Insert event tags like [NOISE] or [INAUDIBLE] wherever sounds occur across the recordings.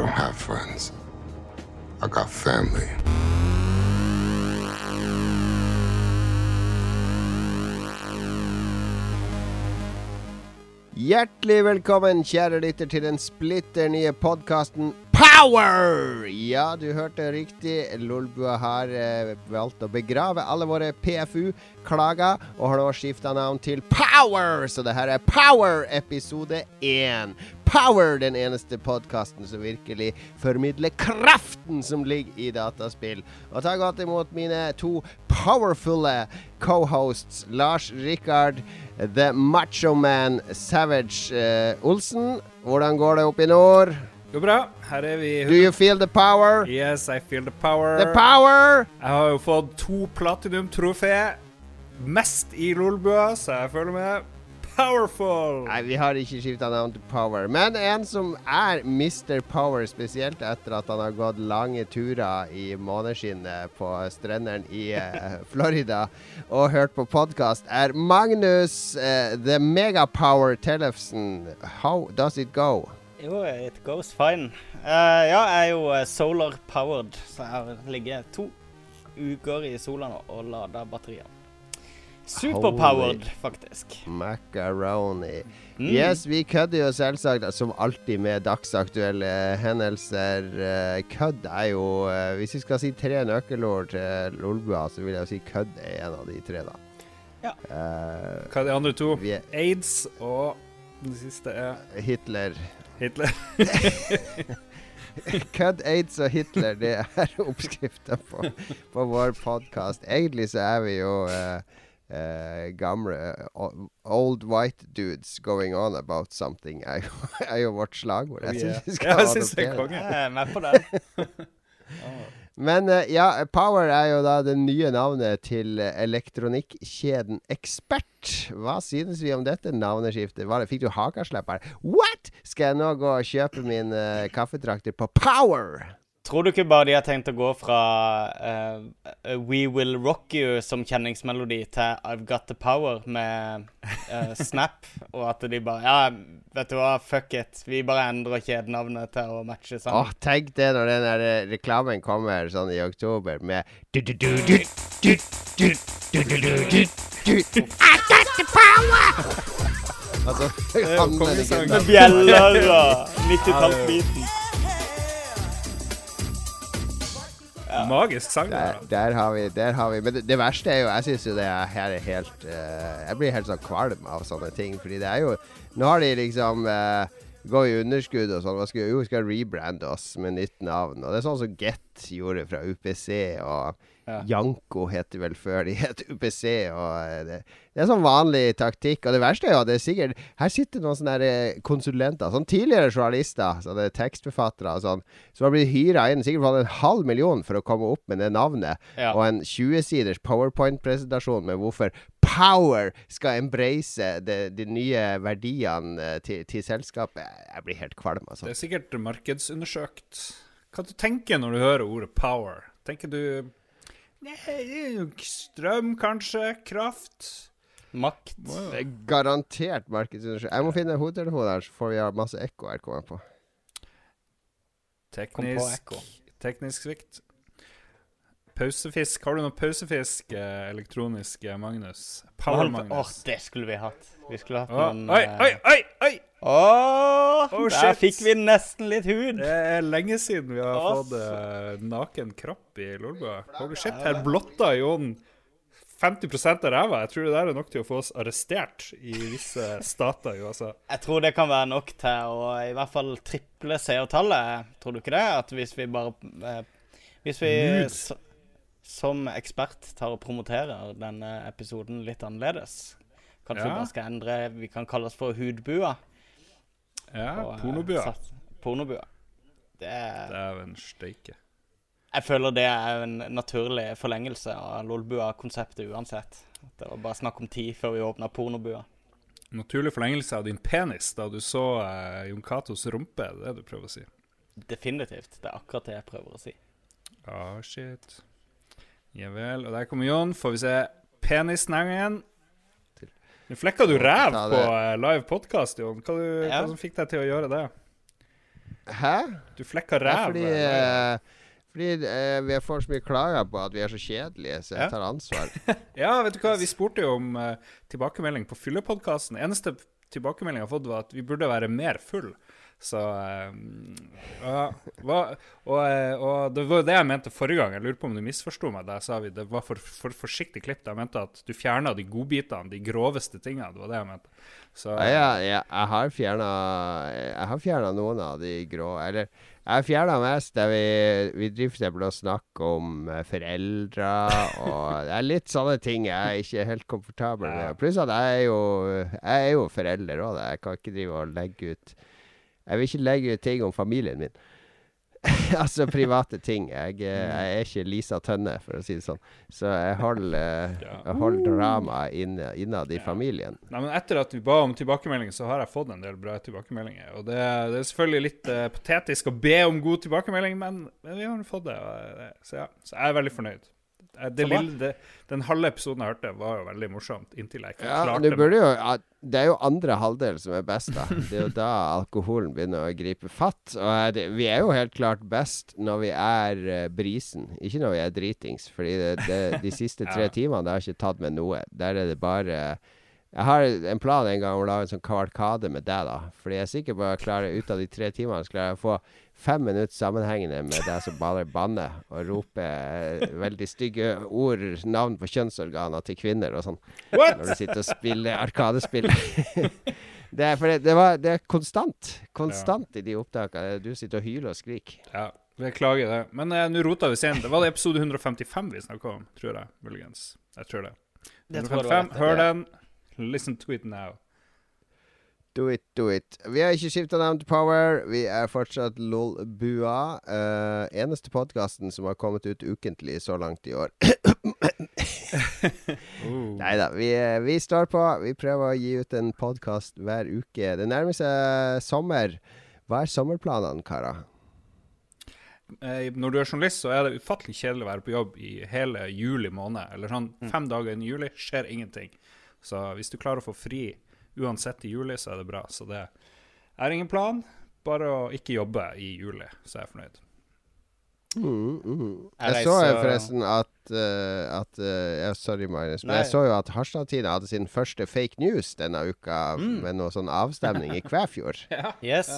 don't have friends. I got family. Hjertelig velkommen, kjære lytter, til den splitter nye podkasten Power! Ja, du hørte riktig. Lolbua har eh, valgt å begrave alle våre PFU-klager, og har nå skifta navn til Power! Så det her er Power episode 1. Power, den eneste podkasten som virkelig formidler kraften som ligger i dataspill. Og ta godt imot mine to powerfulle co-hosts, Lars Rikard The Macho Man Savage eh, Olsen. Hvordan går det oppe i nord? Går bra. Her er vi. Do you feel the power? Yes, I feel the power. The power! Jeg har jo fått to platinum-trofé. Mest i Lolbua, så jeg føler meg powerful. Nei, vi har ikke skifta navn til Power. Men en som er Mr. Power, spesielt etter at han har gått lange turer i måneskinnet på strendene i eh, [LAUGHS] Florida og hørt på podkast, er Magnus uh, The Megapower Tellefsen. How does it go? Jo, it goes fine. Uh, ja, jeg er jo eh, solar powered, så jeg har ligget to uker i sola nå og lada batterier. Superpowered, faktisk. Macaroni. Mm. Yes, vi kødder jo selvsagt som alltid med dagsaktuelle hendelser. Eh, Kødd er jo eh, Hvis vi skal si tre nøkkelord til Lolbua, så vil jeg jo si kødd er en av de tre, da. Ja. Uh, Hva er de andre to? er Aids og den siste er Hitler. Hitler. [LAUGHS] Kødd, aids og Hitler, det er oppskrifta på, på vår podkast. Egentlig så er vi jo uh, Uh, gamle uh, Old white dudes going on about something er jo, [LAUGHS] er jo vårt slagord. Jeg syns vi skal jeg synes det er adoptere konge. Jeg er med på det. [LAUGHS] Men eh, ja, Power er jo da det nye navnet til elektronikkjeden Ekspert. Hva synes vi om dette navneskiftet? Det, fikk du hakaslepp her? What?! Skal jeg nå gå og kjøpe min uh, kaffetrakter på Power? Tror du ikke bare de har tenkt å gå fra uh, We Will Rock You som kjenningsmelodi til I've Got The Power med uh, Snap, [LAUGHS] og at de bare Ja, vet du hva, fuck it. Vi bare endrer kjedenavnet til å matche Åh, oh, tenk det når den der reklamen kommer sånn i oktober med du, du, du, du, du, du, du, du, du, du, du. I got the power! Altså, jo [LAUGHS] han med bjeller og 90-tallsbeaten. Magisk sang. Der, der har vi, der har vi Men det, det verste er jo Jeg syns jo det er- her er helt uh, Jeg blir helt sånn kvalm av sånne ting. Fordi det er jo Nå har de liksom uh, Går i underskudd og sånn. Hva skal, jo, skal rebrande oss med nytt navn. Og det er sånn som Get gjorde fra UPC. Og Ja. Janko het vel før de het UPC. Og eh, det, det er sånn vanlig taktikk. Og det verste er jo at det er sikkert Her sitter noen sånne eh, konsulenter. Sånn tidligere journalister, sånne tekstforfattere og sånn, som har blitt hyra inn sikkert for en halv million for å komme opp med det navnet Ja. og en 20-siders powerpoint-presentasjon med hvorfor Power skal embrace de, de nye verdiene eh, til, til selskapet. Jeg blir helt kvalm, altså. Det er sikkert markedsundersøkt. Hva du tenker når du hører ordet power? Tenker du er strøm, kanskje? Kraft? Makt. Det er garantert markedsundersøkelse. Jeg må finne hodetelefonen her, så får vi ha masse ekko her. Kommer på. Kom på ekko. teknisk svikt. Pausefisk. Har du noe pausefisk eh, elektronisk, eh, Magnus? Power Åh, oh, det skulle vi hatt. Vi skulle hatt oh, noen oi, eh, oi, oi! oi! Åh, Oh, der fikk vi nesten litt hud. Det er lenge siden vi har fått uh, naken kropp i Lolbua. Holy shit, her blotta Jon 50 av ræva. Jeg tror det der er nok til å få oss arrestert i visse [LAUGHS] stater i USA. Jeg tror det kan være nok til å i hvert fall triple seertallet. Tror du ikke det? At hvis vi bare eh, Hvis vi Nude. Som ekspert tar og promoterer denne episoden litt annerledes Kanskje vi bare skal endre Vi kan kalle oss for Hudbua. Ja, og, eh, pornobua. satt- Pornobua. Det er Dæven steike. Jeg føler det er en naturlig forlengelse av Lolbua-konseptet uansett. At Det var bare snakk om tid før vi åpna pornobua. Naturlig forlengelse av din penis da du så uh, Jon Catos rumpe, det er det du prøver å si. Definitivt. Det er akkurat det jeg prøver å si. Ah, shit. Ja vel. Og der kommer Jon. Får vi se penisnangen. Nå flekka du ræv på eh, live podkast, Jon. Hva, du, Ja. hva som fikk deg til å gjøre det? Hæ? Du flekka ræv. fordi eller? eh, fordi uh, vi får så mye klager på at vi er så kjedelige, så Ja. jeg tar ansvar. [LAUGHS] Ja, vet du hva, vi spurte jo om uh, tilbakemelding på fyllepodkasten. Eneste tilbakemelding jeg har fått, var at vi burde være mer full. Så eh, ja, og, eh, og det var jo det jeg mente forrige gang. Jeg lurer på om du misforsto meg da jeg sa vi det var for, for forsiktig klipp. Jeg mente at du fjerna de godbitene, de groveste tingene. Det var det jeg mente. Så Ja, jeg Jeg har fjerna noen av de grå Eller jeg fjerna mest der vi, vi driver for eksempel snakke om eh, foreldre og [LAUGHS] Det er litt sånne ting jeg er ikke helt komfortabel med. Pluss at jeg er jo Jeg er jo forelder òg, jeg kan ikke drive og legge ut Jeg vil ikke legge ut ting om familien min. [LAUGHS] altså private ting. Jeg, eh, jeg er ikke Lisa Tønne, for å si det sånn. Så jeg holder, eh, jeg holder dramaet innad i familien. Nei, men Etter at vi ba om tilbakemeldinger, så har jeg fått en del bra tilbakemeldinger. Og det, det er selvfølgelig litt uh, patetisk å be om god tilbakemelding, men, men vi har fått det. Og, det så ja, så jeg er veldig fornøyd. Eh, Det lille, det, den halve episoden jeg hørte, var jo veldig morsomt, inntil jeg ikke Ja, klarte det jo Det er jo andre halvdel som er best, da. Det er jo da alkoholen begynner å gripe fatt. Og er det, vi er jo helt klart best når vi er uh, brisen, ikke når vi er dritings. Fordi det, de siste tre [LAUGHS] Ja. timene det har ikke tatt med noe. Der er det bare Jeg har en plan en gang om å lage en sånn kavalkade med deg, da. Fordi jeg er sikker på at jeg klarer ut av de tre timene så klarer jeg å få fem minutter sammenhengende med deg som bare banner og roper eh, veldig stygge ord, navn på kjønnsorganer til kvinner og sånn What?! når du sitter og spiller Arkadespill. [LAUGHS] det, er, for det, det, var, det er konstant. Konstant i de opptakene. Du sitter og hyler og skriker. Ja, beklager det. Men eh, nå rota vi sent. Det var det episode 155 vi snakka om, tror jeg. Muligens. Jeg tror det. Det tror jeg du har 155. Hør den. Listen to it now. Do it, do it. Vi har ikke skifta navn til Power. Vi er fortsatt Lolbua. Uh, eneste podkasten som har kommet ut ukentlig så langt i år. Oh. Nei da, vi, eh, vi står på. Vi prøver å gi ut en podkast hver uke. Det nærmer seg sommer. Hva er sommerplanene, karer? Eh, Når du er journalist, så er det ufattelig kjedelig å være på jobb i hele juli måned. Eller sånn fem dager i juli skjer ingenting. Så hvis du klarer å få fri uansett i juli, så er det bra. Så det er ingen plan. Bare å ikke jobbe i juli, så er jeg fornøyd. Mm, mm. Jeg Jeg så forresten at, uh, at uh, ja, Sorry, Magnus. Men Nei. jeg så jo at Harstad-Tina hadde sin første fake news denne uka Mm. med noe sånn avstemning i Kvæfjord. [LAUGHS] Yes.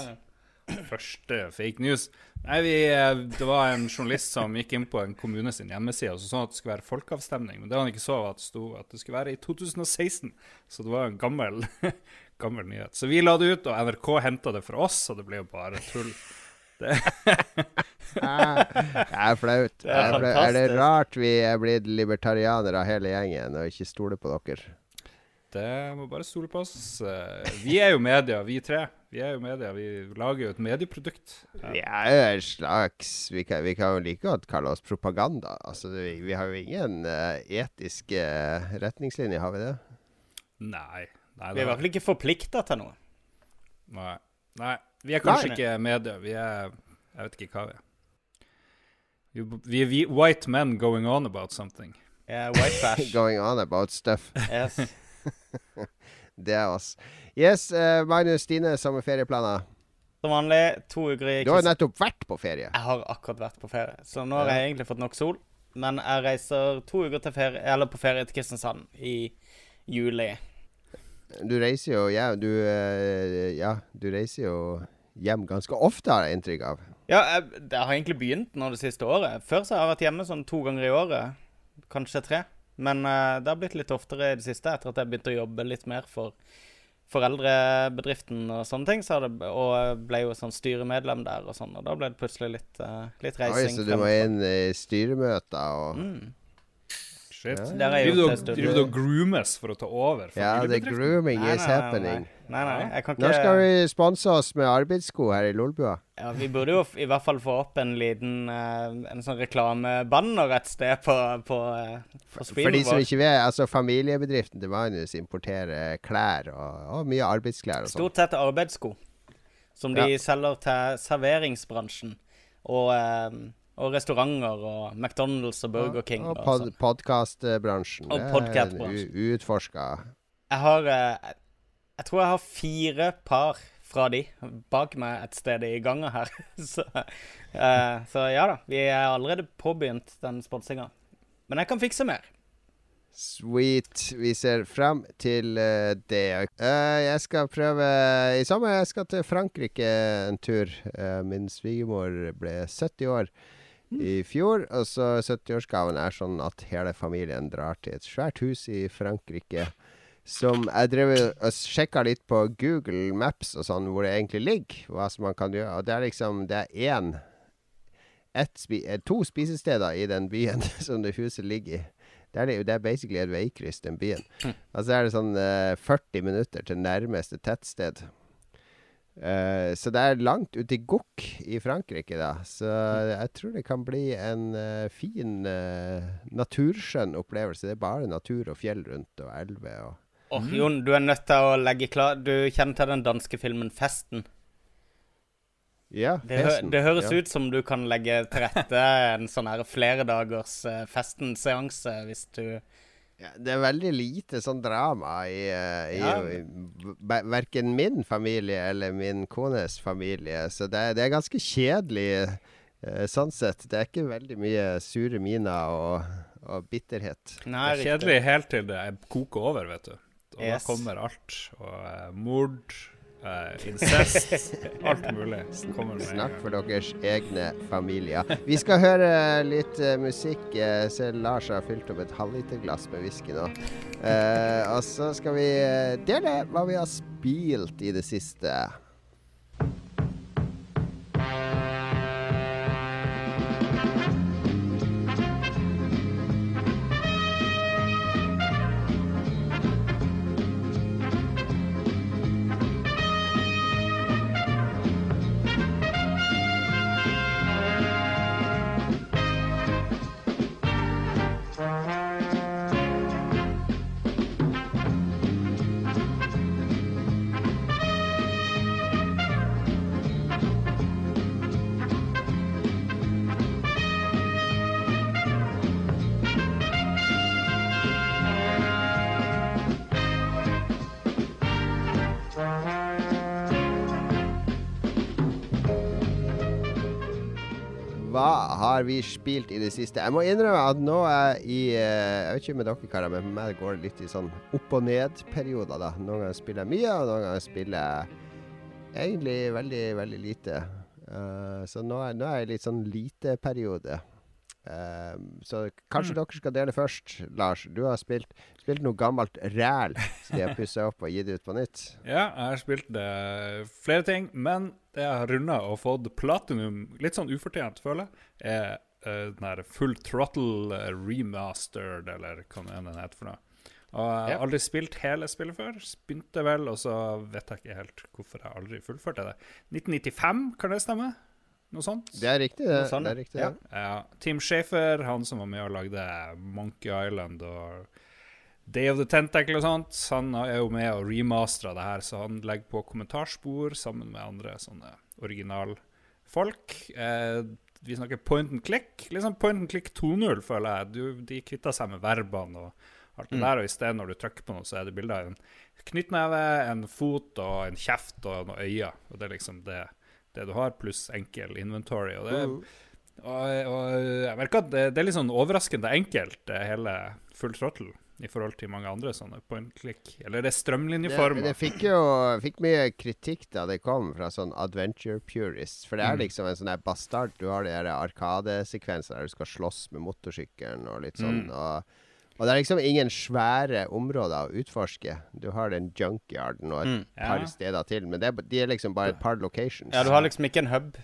Første fake news. Nei, vi, eh, Det var en journalist som gikk inn på en kommune sin hjemmeside og så sånn at det skulle være folkeavstemning. Men det han ikke så, var at det sto at det skulle være i 2016. Så det var en gammel, [LAUGHS] gammel nyhet. Så vi la det ut, og NRK henta det fra oss, og det ble jo bare tull. Det [LAUGHS] er flaut. Det er er det rart vi er blitt libertarianere hele gjengen og ikke stoler på dere? Det må bare stole på oss. Eh, Vi er jo media, vi tre. Vi er jo media, vi lager jo et medieprodukt. Vi er jo en slags Vi kan, vi kan jo like godt kalle oss propaganda. Altså, vi, vi har jo ingen uh, etiske eh, retningslinjer, har vi det? Nei. Nei, Vi er i hvert fall ikke forplikta til noe. Nei. Nei. Vi er kanskje Nei. ikke media. Vi er Jeg vet ikke hva vi er. Vi, vi er vi, white men going on about something. Yeah, white [LAUGHS] trash. Going on about stuff. Yes. [LAUGHS] Det er oss. Yes, uh, Magnus Stine, sommerferieplaner. Som vanlig, to uker i Du har nettopp vært på ferie. Jeg har akkurat vært på ferie, så nå har jeg egentlig fått nok sol. Men jeg reiser to uker til ferie, eller på ferie til Kristiansand i juli. Du reiser jo hjem Du, eh, ja, du reiser jo hjem ganske ofte, har jeg inntrykk av. Ja, jeg, det har egentlig begynt nå det siste året. Før så har jeg vært hjemme sånn to ganger i året. Kanskje tre. Men uh, det har blitt litt oftere i det siste, etter at jeg begynte å jobbe litt mer for foreldrebedriften og sånne ting. Så det, og ble jo sånn styremedlem der og sånn, og da ble det plutselig litt, uh, litt Oi, reising. så du må inn i styremøter og Mm. Shit. Ja. Der er Driver du og- driver du og groomes for å ta over Ja, the grooming Nei, is nei, happening. Nei, nei, jeg kan ikke Når skal vi sponse oss med arbeidssko her i Lolbua? Ja, Vi burde jo i hvert fall få opp en liten eh, En sånn reklamebanner et sted på, på, eh, på For de som ikke vet, altså familiebedriften til Magnus importerer klær og, og mye arbeidsklær og sånt. Stort sett arbeidssko. Som de Ja. selger til serveringsbransjen. Og, eh, og restauranter og McDonald's og Burger King. Og pod sånn. podkastbransjen. Og podcastbransjen. Uutforska. Jeg har jeg, Jeg tror jeg har fire par fra de bak meg et sted i ganga her. [LAUGHS] så, eh, så ja da, vi er allerede påbegynt den sponsinga. Men jeg kan fikse mer. Sweet. Vi ser frem til uh, det. Uh, jeg skal prøve I sommer jeg skal til Frankrike en tur. Uh, min svigermor ble 70 år. I fjor. Og så 70-årsgaven er sånn at hele familien drar til et svært hus i Frankrike som jeg drev og sjekka litt på Google Maps og sånn, hvor det egentlig ligger. Hva som man kan gjøre. Og det er liksom Det er én spi, eh, To spisesteder i den byen [LAUGHS] som det huset ligger i. Det er, det er basically et veikryss, den byen. Og Altså er det sånn uh, 40 minutter til nærmeste tettsted. Uh, så det er langt ute i Gokk i Frankrike, da. Så jeg tror det kan bli en uh, fin, uh, naturskjønn opplevelse. Det er bare natur og fjell rundt og elver og Åh, oh, Jon, du er nødt til å legge klar Du kjenner til den danske filmen 'Festen'? Ja, det, hø det høres ja. ut som du kan legge til rette en sånn her fleredagers uh, festen-seanse, hvis du ja, Det er veldig lite sånn drama i, uh, i, ja. i verken min familie eller min kones familie, så det, det er ganske kjedelig uh, sånn sett. Det er ikke veldig mye sure miner og, og bitterhet. Nei, det er kjedelig helt til det koker over, vet du. Og yes. da kommer alt. Og uh, mord, uh, incest, alt mulig. Snakk for deres egne familier. Vi skal høre litt uh, musikk. Uh, se Lars har fylt opp et halvliterglass med whisky nå. og så skal vi dele hva vi har spilt i det siste. Har vi spilt i det siste? Jeg må innrømme at nå er jeg i eh, Jeg vet ikke med dere karer, men for meg går det litt i sånn opp og ned-perioder. da. Noen ganger spiller jeg mye, og noen ganger spiller jeg egentlig veldig, veldig lite. Uh, så nå er, nå er jeg litt sånn lite-periode. Uh, så kanskje mm. dere skal dele først, Lars. Du har spilt, spilt noe gammelt ræl som de har pussa opp og gitt ut på nytt. [LAUGHS] Ja, jeg har spilt uh, flere ting, men det jeg har runda og fått platinum, litt sånn ufortjent, føler jeg, er uh, den her Full Throttle remastered, eller hva det heter for noe. Og jeg har aldri spilt hele spillet før. Begynte vel, og så vet jeg ikke helt hvorfor jeg aldri fullførte det. 1995, kan det stemme? Noe sånt? Det er riktig, det. Sånn. det er riktig, ja. ja. Tim Shafer, han som var med og lagde Monkey Island og Day of the Tentacle og sånt, han er jo med og remastera det her, så han legger på kommentarspor sammen med andre sånne originalfolk. Eh, vi snakker point and click. Liksom point and click 2.0, føler jeg. Du, de kvitter seg med verbene og alt det mm. der, og i stedet når du trykker på noe, så er det bilder av en knyttneve, en fot og en kjeft og noen øyne. Og det er liksom det det du har, pluss enkel inventory. Og, det, og, og jeg merker at det, det, er litt sånn overraskende enkelt, hele full throttle. I forhold til mange andre sånne point click. Eller det er strømlinjeforma. Det, det, fikk jo fikk mye kritikk da det kom fra sånn adventure purists. For det er mm. liksom en sånn bastard. Du har de arkadesekvenser der du skal slåss med motorsykkelen og litt sånn. Mm. og og det er liksom ingen svære områder å utforske. Du har den junkyarden og et mm. par steder til, men er, de er liksom bare et par locations. Ja, du har liksom ikke en hub.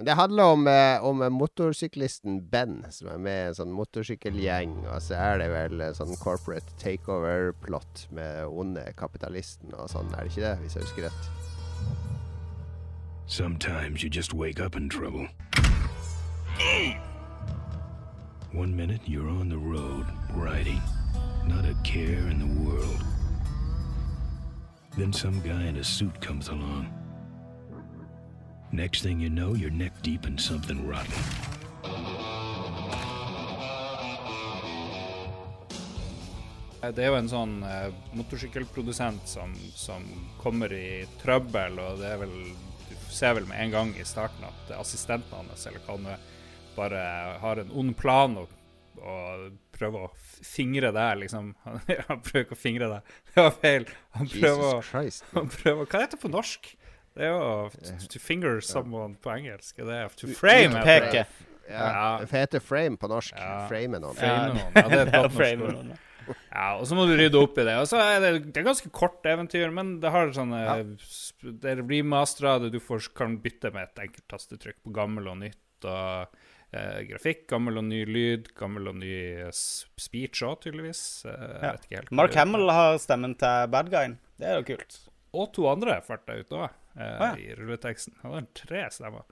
Men det handler om, eh, om motorsyklisten Ben, som er med i en sånn motorsykkelgjeng. Og så er det vel sånn corporate takeover-plott med onde kapitalisten og sånn, er det ikke det? Hvis jeg husker rett. Sometimes you just wake up in trouble. One minute you're on the road, riding, not a care in the world. Then some guy in a suit comes along. Next thing you know, you're neck deep in something rotten. Det er jo en sånn eh, motorsykkelprodusent som, som kommer i trøbbel, og det er vel Du ser vel med en gang i starten at assistenten hans, eller hva det er, bare har en ond plan og, og prøver å fingre fingre deg, liksom. [LAUGHS] Han prøver ikke å fingre deg, det var feil. Han prøver, Christ. han prøver Hva heter det på norsk? Det er jo to, to finger someone på engelsk. Det Er to frame? det. Utpeke. Ja, Ja. det heter frame på norsk. Ja. Frame noen. Frame noen. Ja, det er et [LAUGHS] godt norsk frame noen. Ja, og så må du rydde opp i det. Og så er det, det er ganske kort eventyr, men det har sånne Ja. Det er remastera, det du får, kan bytte med et enkelt tastetrykk på gammel og nytt. Og eh, grafikk, gammel og ny lyd, gammel og ny speech òg, tydeligvis. Eh, Ja. vet ikke helt Mark. Hamill har stemmen til bad guyen. Det er jo kult. Og to andre farta ut òg, eh, Ah, ja. i rulleteksten. Han har tre stemmer.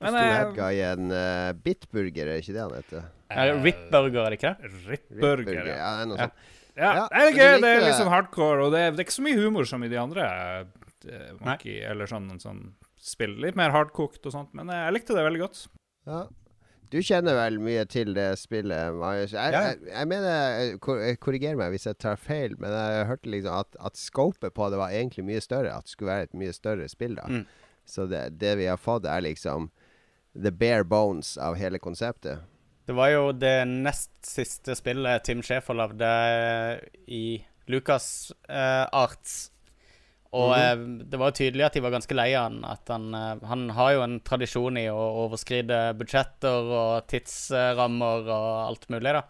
Men, Stor head guy er en uh, Bitburger, er ikke det han heter? Uh, Ripburger, er det ikke det? Ripburger, ja. Ja, det er noe Ja. sånt. Ja, Ja, det er gøy. Det er litt liksom hardcore, og det er, det er ikke så mye humor som i de andre eh, Monkey, eller sånn, sånn spill. Litt mer hardkokt og sånt, men eh, jeg likte det veldig godt. Ja. Du kjenner vel mye til det spillet, Marius. Jeg, Ja. jeg, jeg mener kor- eh, Korriger meg hvis jeg tar feil, men jeg hørte liksom at, at scopet på det var egentlig mye større. At det skulle være et mye større spill. da Mm. Så det, det vi har fått, er liksom the bare bones av hele konseptet. Det var jo det nest siste spillet Tim Schafer lagde i Lucas uh, Arts. Og eh, det var jo tydelig at de var ganske lei av han. At han, eh, han har jo en tradisjon i å overskride budsjetter og tidsrammer og alt mulig, da.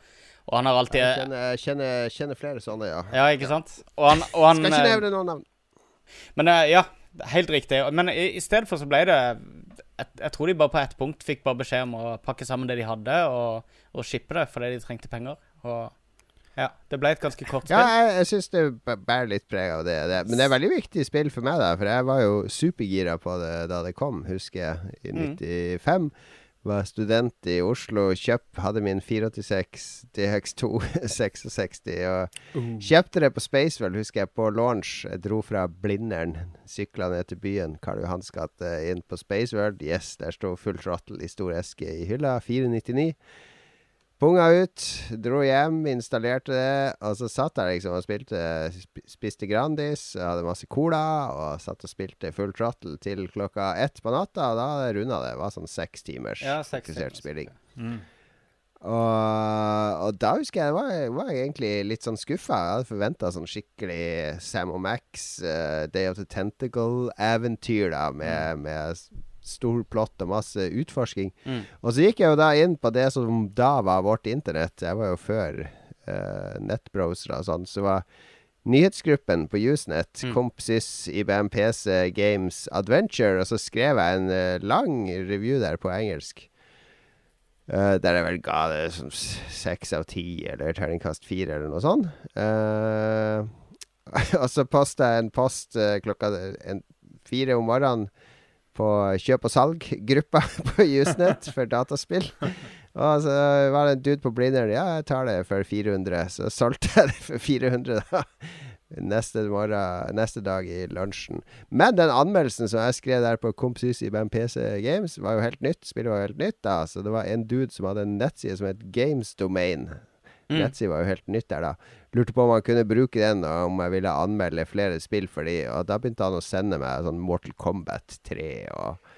Og han har alltid Jeg kjenner, kjenner, kjenner flere sånne, ja. Ja, ikke sant? Og han, og han Skal ikke eh, nevne noen navn. Men eh, ja, helt riktig. Men i, i stedet for så ble det jeg, jeg tror de bare på ett punkt fikk bare beskjed om å pakke sammen det de hadde, og, og shippe det fordi de trengte penger. Og ja, det ble et ganske kort Ja, spill. jeg, jeg syns det bærer litt preg av det, det. Men det er veldig viktig spill for meg, da. For jeg var jo supergira på det da det kom, husker jeg, i Mm. 95. Var student i Oslo, kjøp, hadde min 486 DX2 66 og kjøpte det på Spacewell, husker jeg, på launch. Jeg dro fra Blindern, sykla ned til byen, Karl Johans gate, inn på Spaceworld. Yes, der sto full throttle i stor eske i hylla. 499. Punga ut, dro hjem, installerte det, og så satt jeg liksom og spilte Spiste Grandis, hadde masse cola, og satt og spilte full throttle til klokka ett på natta, og da runda det. Det var sånn seks timers Ja, seks fokusert timers. spilling. Mm. Og, og da husker jeg var, var jeg egentlig litt sånn skuffa. Jeg hadde forventa sånn skikkelig Sam og Max, uh, Day of the Tentacle-eventyr, da, med, med s- stor plott og masse utforsking. Mm. Og så gikk jeg jo da inn på det som da var vårt internett. Jeg var jo før uh, nettbrowsere og sånn. Så var nyhetsgruppen på Usenet, Mm. Kompsys, IBM PC Games Adventure, og så skrev jeg en uh, lang review der på engelsk. Uh, der jeg vel ga det som seks av ti, eller terningkast fire, eller noe sånt. Uh, [LAUGHS] og så posta jeg en post klokka en, fire om morgenen på kjøp og salg-gruppa [LAUGHS] på Usenet for dataspill. Og så var det en dude på Blindern. Ja, jeg tar det for 400. Så solgte jeg det for 400 da. Neste, morgen, neste dag i lunsjen. Men den anmeldelsen som jeg skrev der på Kompsys i Band PC Games, var jo helt nytt. Spillet var jo helt nytt da. Så det var en dude som hadde en nettside som het Games Domain. Mm. Nettside var jo helt nytt der, da. Lurte på om han kunne bruke den, og om jeg ville anmelde flere spill for de. Og da begynte han å sende meg sånn Mortal Kombat 3 og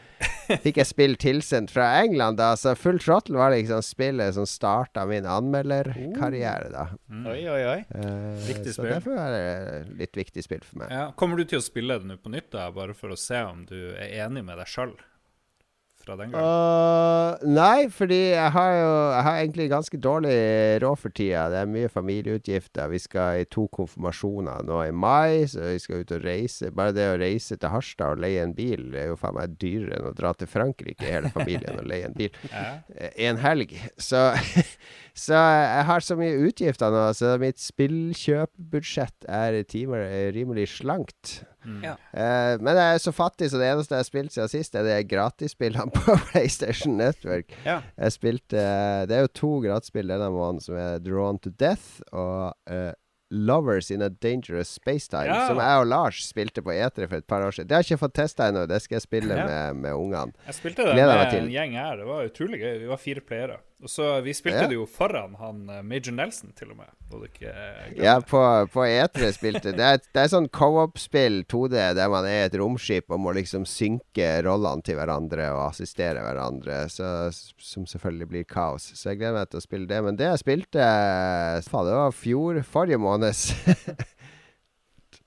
Fikk jeg spill tilsendt fra England, da. Så Full Throttle var liksom spillet som starta min anmelderkarriere, da. Mm. Oi, oi, oi. Uh, Viktig så spill. derfor er det litt viktig spill for meg. Ja. Kommer du til å spille det nå på nytt, da, bare for å se om du er enig med deg sjøl fra den gangen? Uh, nei, fordi jeg har jo Jeg har egentlig ganske dårlig råd for tida. Det er mye familieutgifter. Vi skal i to konfirmasjoner nå i mai, så vi skal ut og reise. Bare det å reise til Harstad og leie en bil er jo faen meg dyrere enn å dra til Frankrike, hele familien, og leie en bil. [LAUGHS] Ja. eh, en helg. Så, [LAUGHS] så jeg har så mye utgifter nå, så mitt spillkjøpbudsjett er timer er rimelig slankt. Mm. Ja. Eh, men jeg er så fattig, så det eneste jeg har spilt siden sist, er de gratisspillene på [LAUGHS] PlayStation Network. Ja. Jeg spilte Det er jo to gratisspill denne måneden, som er Drawn to Death og uh, Lovers in a Dangerous Spacetime, Ja. som jeg og Lars spilte på E3 for et par år siden. Det har jeg ikke fått testa ennå, det skal jeg spille Ja. med, med ungene. Jeg spilte det Gleder med en gjeng her. Det var utrolig gøy. Vi var fire playere. Og så Vi spilte Ja. det jo foran han eh, Major Nelson, til og med. Eh. Ja, på, på E3 spilte Det er, det er sånn co-op-spill, 2D, der man er et romskip og må liksom synke rollene til hverandre og assistere hverandre, så, som selvfølgelig blir kaos. Så jeg gleder meg til å spille det. Men det jeg spilte Faen, det var fjor, forrige måneds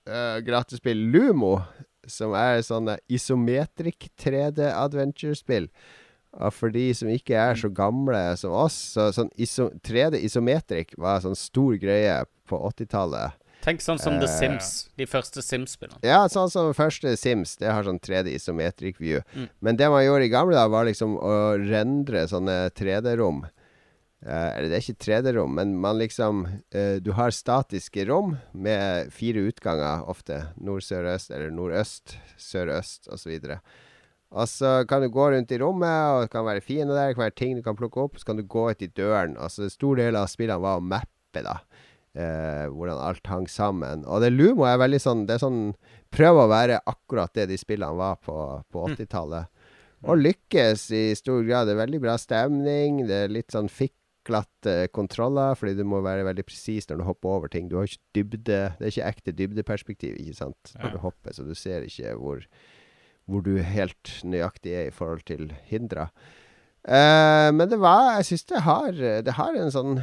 uh, [LAUGHS] gratisspill Lumo, som er sånn isometric 3D-adventure-spill. Og for de som ikke er så gamle som oss, så sånn iso 3D isometrik var en sånn stor greie på 80-tallet. Tenk sånn som The Eh, Sims. De første Sims-spillene. Ja, sånn som første Sims. Det har sånn 3D isometric view. Mm. Men det man gjorde i gamle dager, var liksom å rendre sånne 3D-rom. Eller eller det er ikke 3D-rom, men man liksom uh, Du har statiske rom med fire utganger ofte. Nord, sør, øst, eller nordøst, sørøst osv. Og så kan du gå rundt i rommet, og det kan være fiender der, det kan være ting du kan plukke opp. Så kan du gå ut i døren. Altså, en stor del av spillene var å mappe, da. Eh, hvordan alt hang sammen. Og det Lumo er veldig sånn Det er sånn Prøv å være akkurat det de spillene var på, på 80-tallet. Og lykkes i stor grad. Det er veldig bra stemning. Det er litt sånn fiklete kontroller, fordi du må være veldig presis når du hopper over ting. Du har ikke dybde Det er ikke ekte dybdeperspektiv, ikke sant, når du hopper, så du ser ikke hvor, hvor du helt nøyaktig er i forhold til hindra. Eh, men det var Jeg syns det har Det har en sånn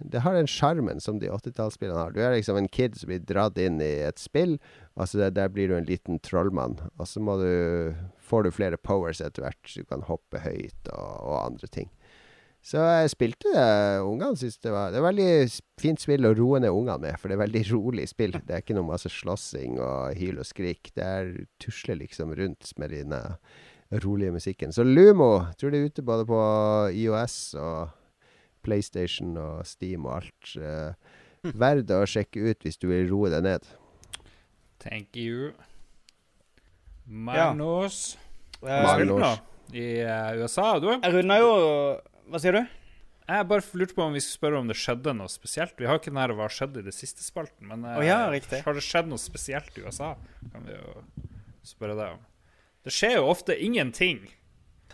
det har den sjarmen som de 80-tallsspillene har. Du er liksom en kid som blir dratt inn i et spill. Altså der, der blir du en liten trollmann. Og så du, får du flere powers etter hvert. Du kan hoppe høyt og, og andre ting. Så jeg spilte det. Ungene syntes det var Det er veldig fint spill å roe ned ungene med, for det er veldig [LAUGHS] rolig spill. Det er ikke noe masse slåssing og hyl og skrik. Det er tusler liksom rundt med den rolige musikken. Så Lumo tror det er ute både på IOS og PlayStation og Steam og alt. Uh, Verd å sjekke ut hvis du vil roe deg ned. Thank you. Magnus. Ja. Magnus. I uh, USA, du? Jeg runda jo Hva sier du? Jeg bare lurte på om vi skulle spørre om det skjedde noe spesielt. Vi har ikke den her 'Hva skjedde i det siste?' spalten, men oh, ja, har det skjedd noe spesielt i USA? Kan vi jo spørre deg om. Det skjer jo ofte ingenting.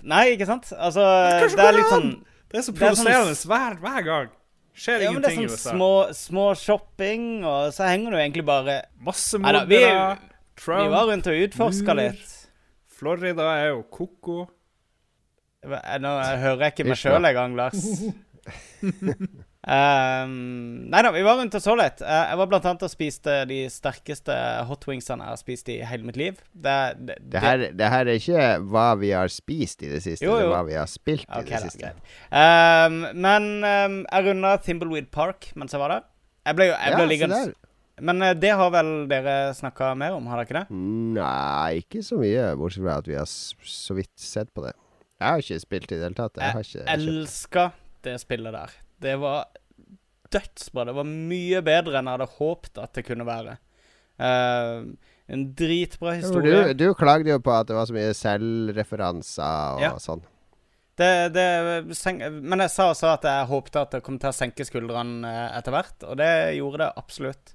Nei, ikke sant? Altså, Kanskje det er litt sånn Det er så Det sånn- provoserende hver, hver gang. Skjer Ja, USA. det er sånn små, små shopping, og så henger du egentlig bare Masse Neida, vi- Trump. var rundt og utforska litt. Florida er jo ko-ko. Hva- Nå hører jeg ikke meg sjøl engang, Lars. [LAUGHS] um, nei da, vi var rundt og så litt. Eh, jeg var blant annet og spiste de sterkeste hot wingsene jeg har spist i hele mitt liv. Det, det, Det her, det her er ikke hva vi har spist i det siste, Jo, det er hva vi har spilt i det da, siste. Um, men um, jeg runda Thimbleweed Park mens jeg var der. Jeg ble, jo- jeg ble Ja, liggende. Men eh, det har vel dere snakka mer om, har dere ikke det? Nei, ikke så mye, bortsett fra at vi har så vidt sett på det. Jeg har ikke spilt i det hele tatt. Jeg Jeg elska det spillet der. Det var dødsbra. Det var mye bedre enn jeg hadde håpet at det kunne være. Uh, en dritbra historie. Du, du klagde jo på at det var så mye selvreferanser og Ja. sånn. Det, det, men jeg sa også at jeg håpte at det kom til å senke skuldrene eh, etter hvert, og det gjorde det absolutt.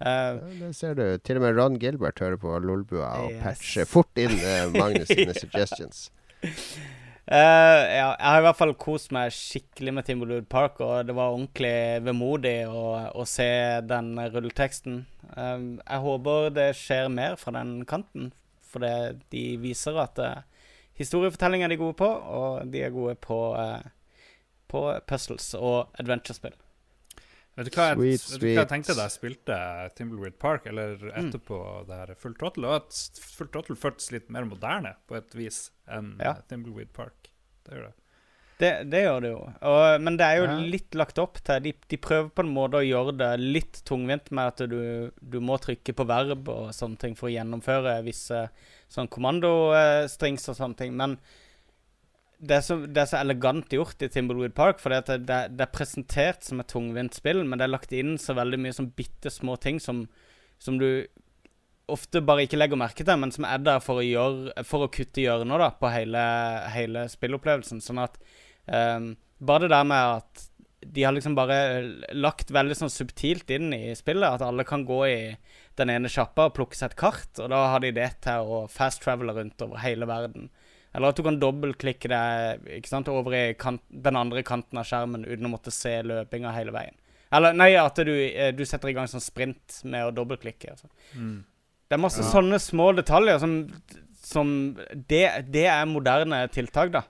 Uh, Ja, det ser du. Til og med Ron Gilbert hører på Lolbua og Yes. patcher fort inn uh, Magnus sine suggestions. [LAUGHS] eh, ja, jeg har i hvert fall kost meg skikkelig med Timberwood Park, og det var ordentlig vemodig å, å se den rulleteksten. Uh, jeg håper det skjer mer fra den kanten, for det, de viser at uh, historiefortelling er de gode på, og de er gode på, eh, på puzzles og adventure-spill. Vet du hva jeg, Sweet, vet du hva jeg tenkte da jeg spilte Timbleweed Park, eller etterpå det her Full Throttle? Og at Full Throttle føltes litt mer moderne på et vis enn Ja. Timbleweed Park. Det gjør det. Det, det gjør det jo. Og, men det er jo Ja. litt lagt opp til de, de prøver på en måte å gjøre det litt tungvint med at du, du må trykke på verb og sånne ting for å gjennomføre visse sånn kommandostrings og sånne ting. Men det er, så, det er så elegant gjort i Timberwood Park, for det, det, det er presentert som et tungvint spill, men det er lagt inn så veldig mye sånn bitte små ting som, som du ofte bare ikke legger merke til, men som er der for å, gjøre, for å kutte hjørner på hele, hele spillopplevelsen. Sånn at um, Bare det der med at de har liksom bare lagt veldig sånn subtilt inn i spillet, at alle kan gå i den ene sjappa og plukke seg et kart, og da har de det til å fast travele rundt over hele verden. Eller at du kan dobbeltklikke deg ikke sant, over i kant, den andre kanten av skjermen uten å måtte se løpinga hele veien. Eller nei, at du, eh, du setter i gang sånn sprint med å dobbeltklikke. Altså. Mm. Det er masse sånne små detaljer som, som det, det er moderne tiltak, da.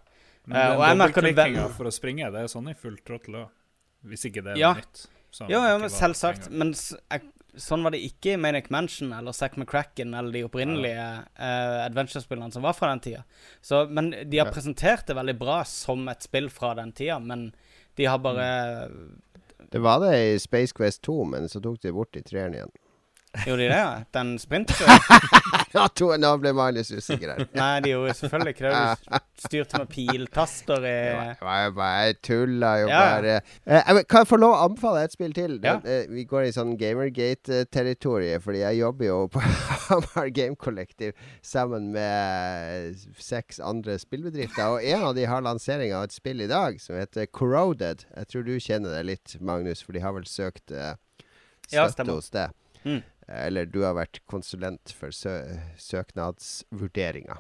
Men den og jeg merker det dobbeltklikkinga for å springe, det er sånn i full throttle òg. Hvis ikke det er Ja. nytt. Ja, ja, men selvsagt. Men jeg, sånn var det ikke i Manic Mansion eller Zack McCracken eller de opprinnelige uh, adventure-spillene som var fra den tida. Så, men de har Ja. presentert det veldig bra som et spill fra den tida, men de har bare Det var det i Space Quest 2, men så tok de bort i treeren igjen. Gjorde de det? ja? Den sprinten? [LAUGHS] Ja, to, nå ble Magnus usikker her. Nei, de gjorde selvfølgelig ikke det. Du styrte med piltaster i Jeg bare, tulla jo Ja. bare. Eh, kan jeg få lov å anbefale et spill til? Ja. Eh, vi går i sånn Gamergate-territoriet, fordi jeg jobber jo på [LAUGHS] Hamar Game Collective sammen med seks andre spillbedrifter. Og en av de har lansering av et spill i dag som heter Corroded. Jeg tror du kjenner det litt, Magnus, for de har vel søkt eh, Ja, støtte stemmer. hos deg. Mm. Eller du har vært konsulent for sø søknadsvurderinga.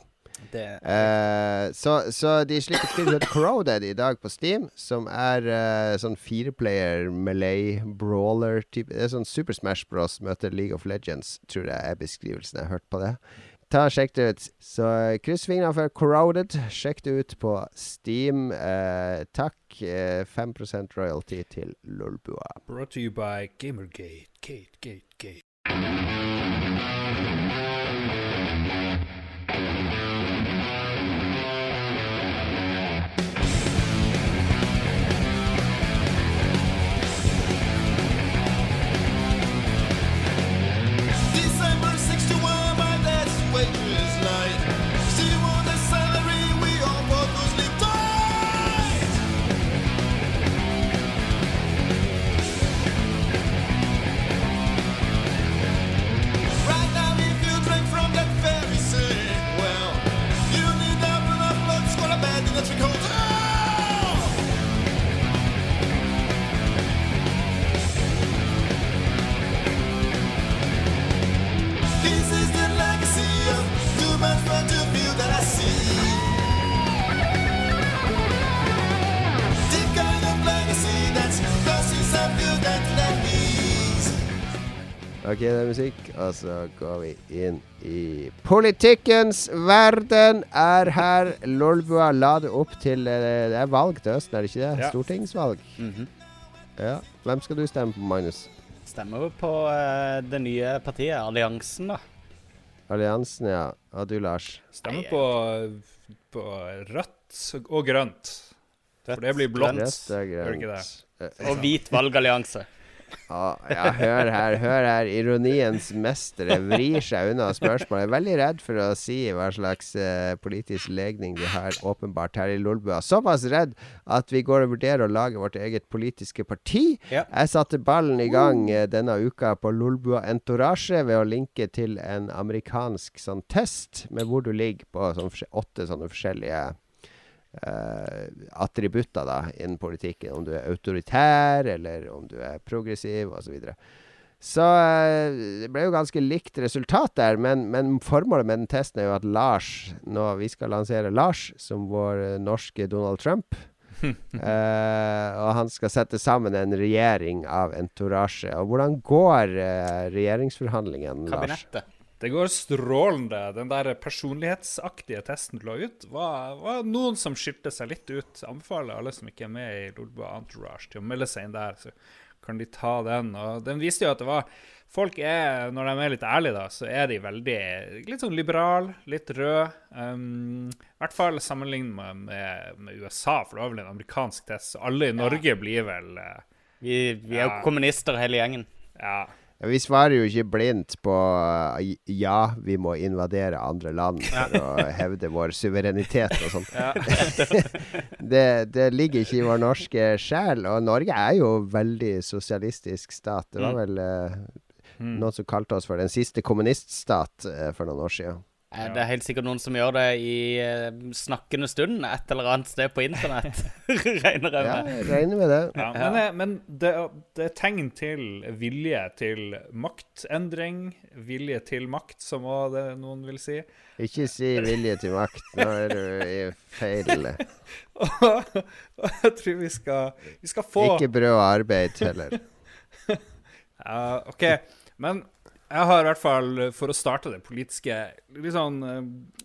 Eh, så, så de slipper et Crowded i dag på Steam, som er eh, sånn fireplayer Malay brawler-type. Det er sånn Super Smash Bros møter League of Legends, tror jeg er beskrivelsen. Jeg har hørt på det. Ta og Sjekk det ut. Så eh, kryss fingrene for Corroded. Sjekk det ut på Steam. Eh, takk. Eh, 5 royalty til Lolbua. Brought to you by Gamergate. Gate, gate, gate. Thank you. Ok, det er musikk. Og så går vi inn i Politikkens verden er her. Lolbua la det opp til eh, Det er valg til høsten, er det ikke det? Ja. Stortingsvalg. Mhm. Ja. Hvem skal du stemme på, Magnus? Stemmer jo på uh, det nye partiet, Alliansen, da. Alliansen, ja. Og du, Lars? Stemmer på, på rødt og grønt. For det blir blått. Rødt og det ikke grønt. Eh, Og hvit valgallianse. Ah, ja, hør her, hør her. Ironiens mestere vrir seg unna spørsmålet. Jeg er veldig redd for å si hva slags eh, politisk legning de har åpenbart her i Lolbua. Såpass redd at vi går og vurderer å lage vårt eget politiske parti. Ja. Jeg satte ballen i gang eh, denne uka på Lolbua Entourage ved å linke til en amerikansk sånn test med hvor du ligger på sånn, åtte sånne forskjellige attributter da innen politikken. Om du er autoritær, eller om du er progressiv, osv. Så, videre. så eh, det ble jo ganske likt resultat der, men, men formålet med den testen er jo at Lars Nå vi skal lansere Lars som vår eh, norske Donald Trump. [LAUGHS] Eh, og han skal sette sammen en regjering av entourage. Og hvordan går eh, regjeringsforhandlingene, Lars? Kabinettet. Det går strålende. Den der personlighetsaktige testen du la ut, var, var noen som skilte seg litt ut. Anbefaler alle som ikke er med i Lolbua Entourage, til å melde seg inn der. Så kan de ta den. Og den viste jo at det var Folk er, når de er litt ærlige, da, så er de veldig litt sånn liberal, litt røde. Um, I hvert fall sammenlignet med, med, USA, for det var vel en amerikansk test. Så alle i Norge blir vel uh, Vi, vi er jo Ja. kommunister hele gjengen. Ja. Vi svarer jo ikke blindt på uh, ja, vi må invadere andre land for å hevde vår suverenitet og sånn. ja. [LAUGHS] Det, det ligger ikke i vår norske sjel. Og Norge er jo veldig sosialistisk stat. Det var Mm. vel uh, Mm. noen som kalte oss for den siste kommuniststat uh, for noen år siden. Eh, Det er helt sikkert noen som gjør det i eh, snakkende stund et eller annet sted på internett. [LAUGHS] Regner jeg Ja, med. jeg regner med det. Ja, men det, men det, det er tegn til vilje til maktendring. Vilje til makt, som også det noen vil si. Ikke si vilje til makt. Nå er du i feil. Og [LAUGHS] jeg tror vi skal, vi skal få Ikke brød og arbeid heller. [LAUGHS] Ja, OK. Men jeg har i hvert fall, for å starte det politiske litt sånn eh,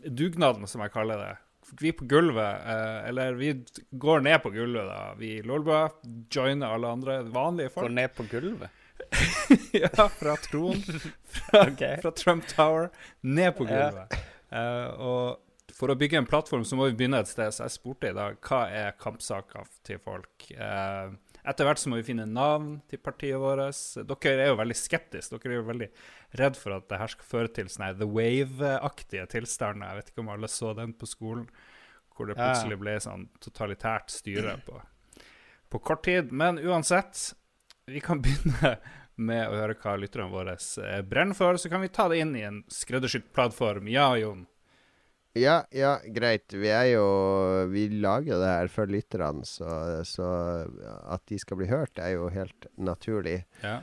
dugnaden, som jeg kaller det Vi på gulvet, eh, eller vi går ned på gulvet, da. Vi Lolbua joiner alle andre vanlige folk. Går ned på gulvet. [LAUGHS] ja, fra troen. [LAUGHS] Fra, okay. fra Trump Tower ned på Ja. gulvet. Eh, og for å bygge en plattform så må vi begynne et sted. Så jeg spurte i dag hva er kampsaker til folk. Eh, etter hvert så må vi finne navn til partiet vårt. Dere er jo veldig skeptiske. Dere er jo veldig redd for at det her skal føre til sånne The Wave-aktige tilstander. Jeg vet ikke om alle så den på skolen, hvor det plutselig ble sånn totalitært styre på, på kort tid. Men uansett, vi kan [LAUGHS] begynne med å høre hva lytterne våre eh, brenner for. Så kan vi ta det inn i en skreddersydd plattform. Ja, Jon. Ja, ja, greit. Vi er jo Vi lager det her for lytterne, så, så at de skal bli hørt, er jo helt naturlig. Ja.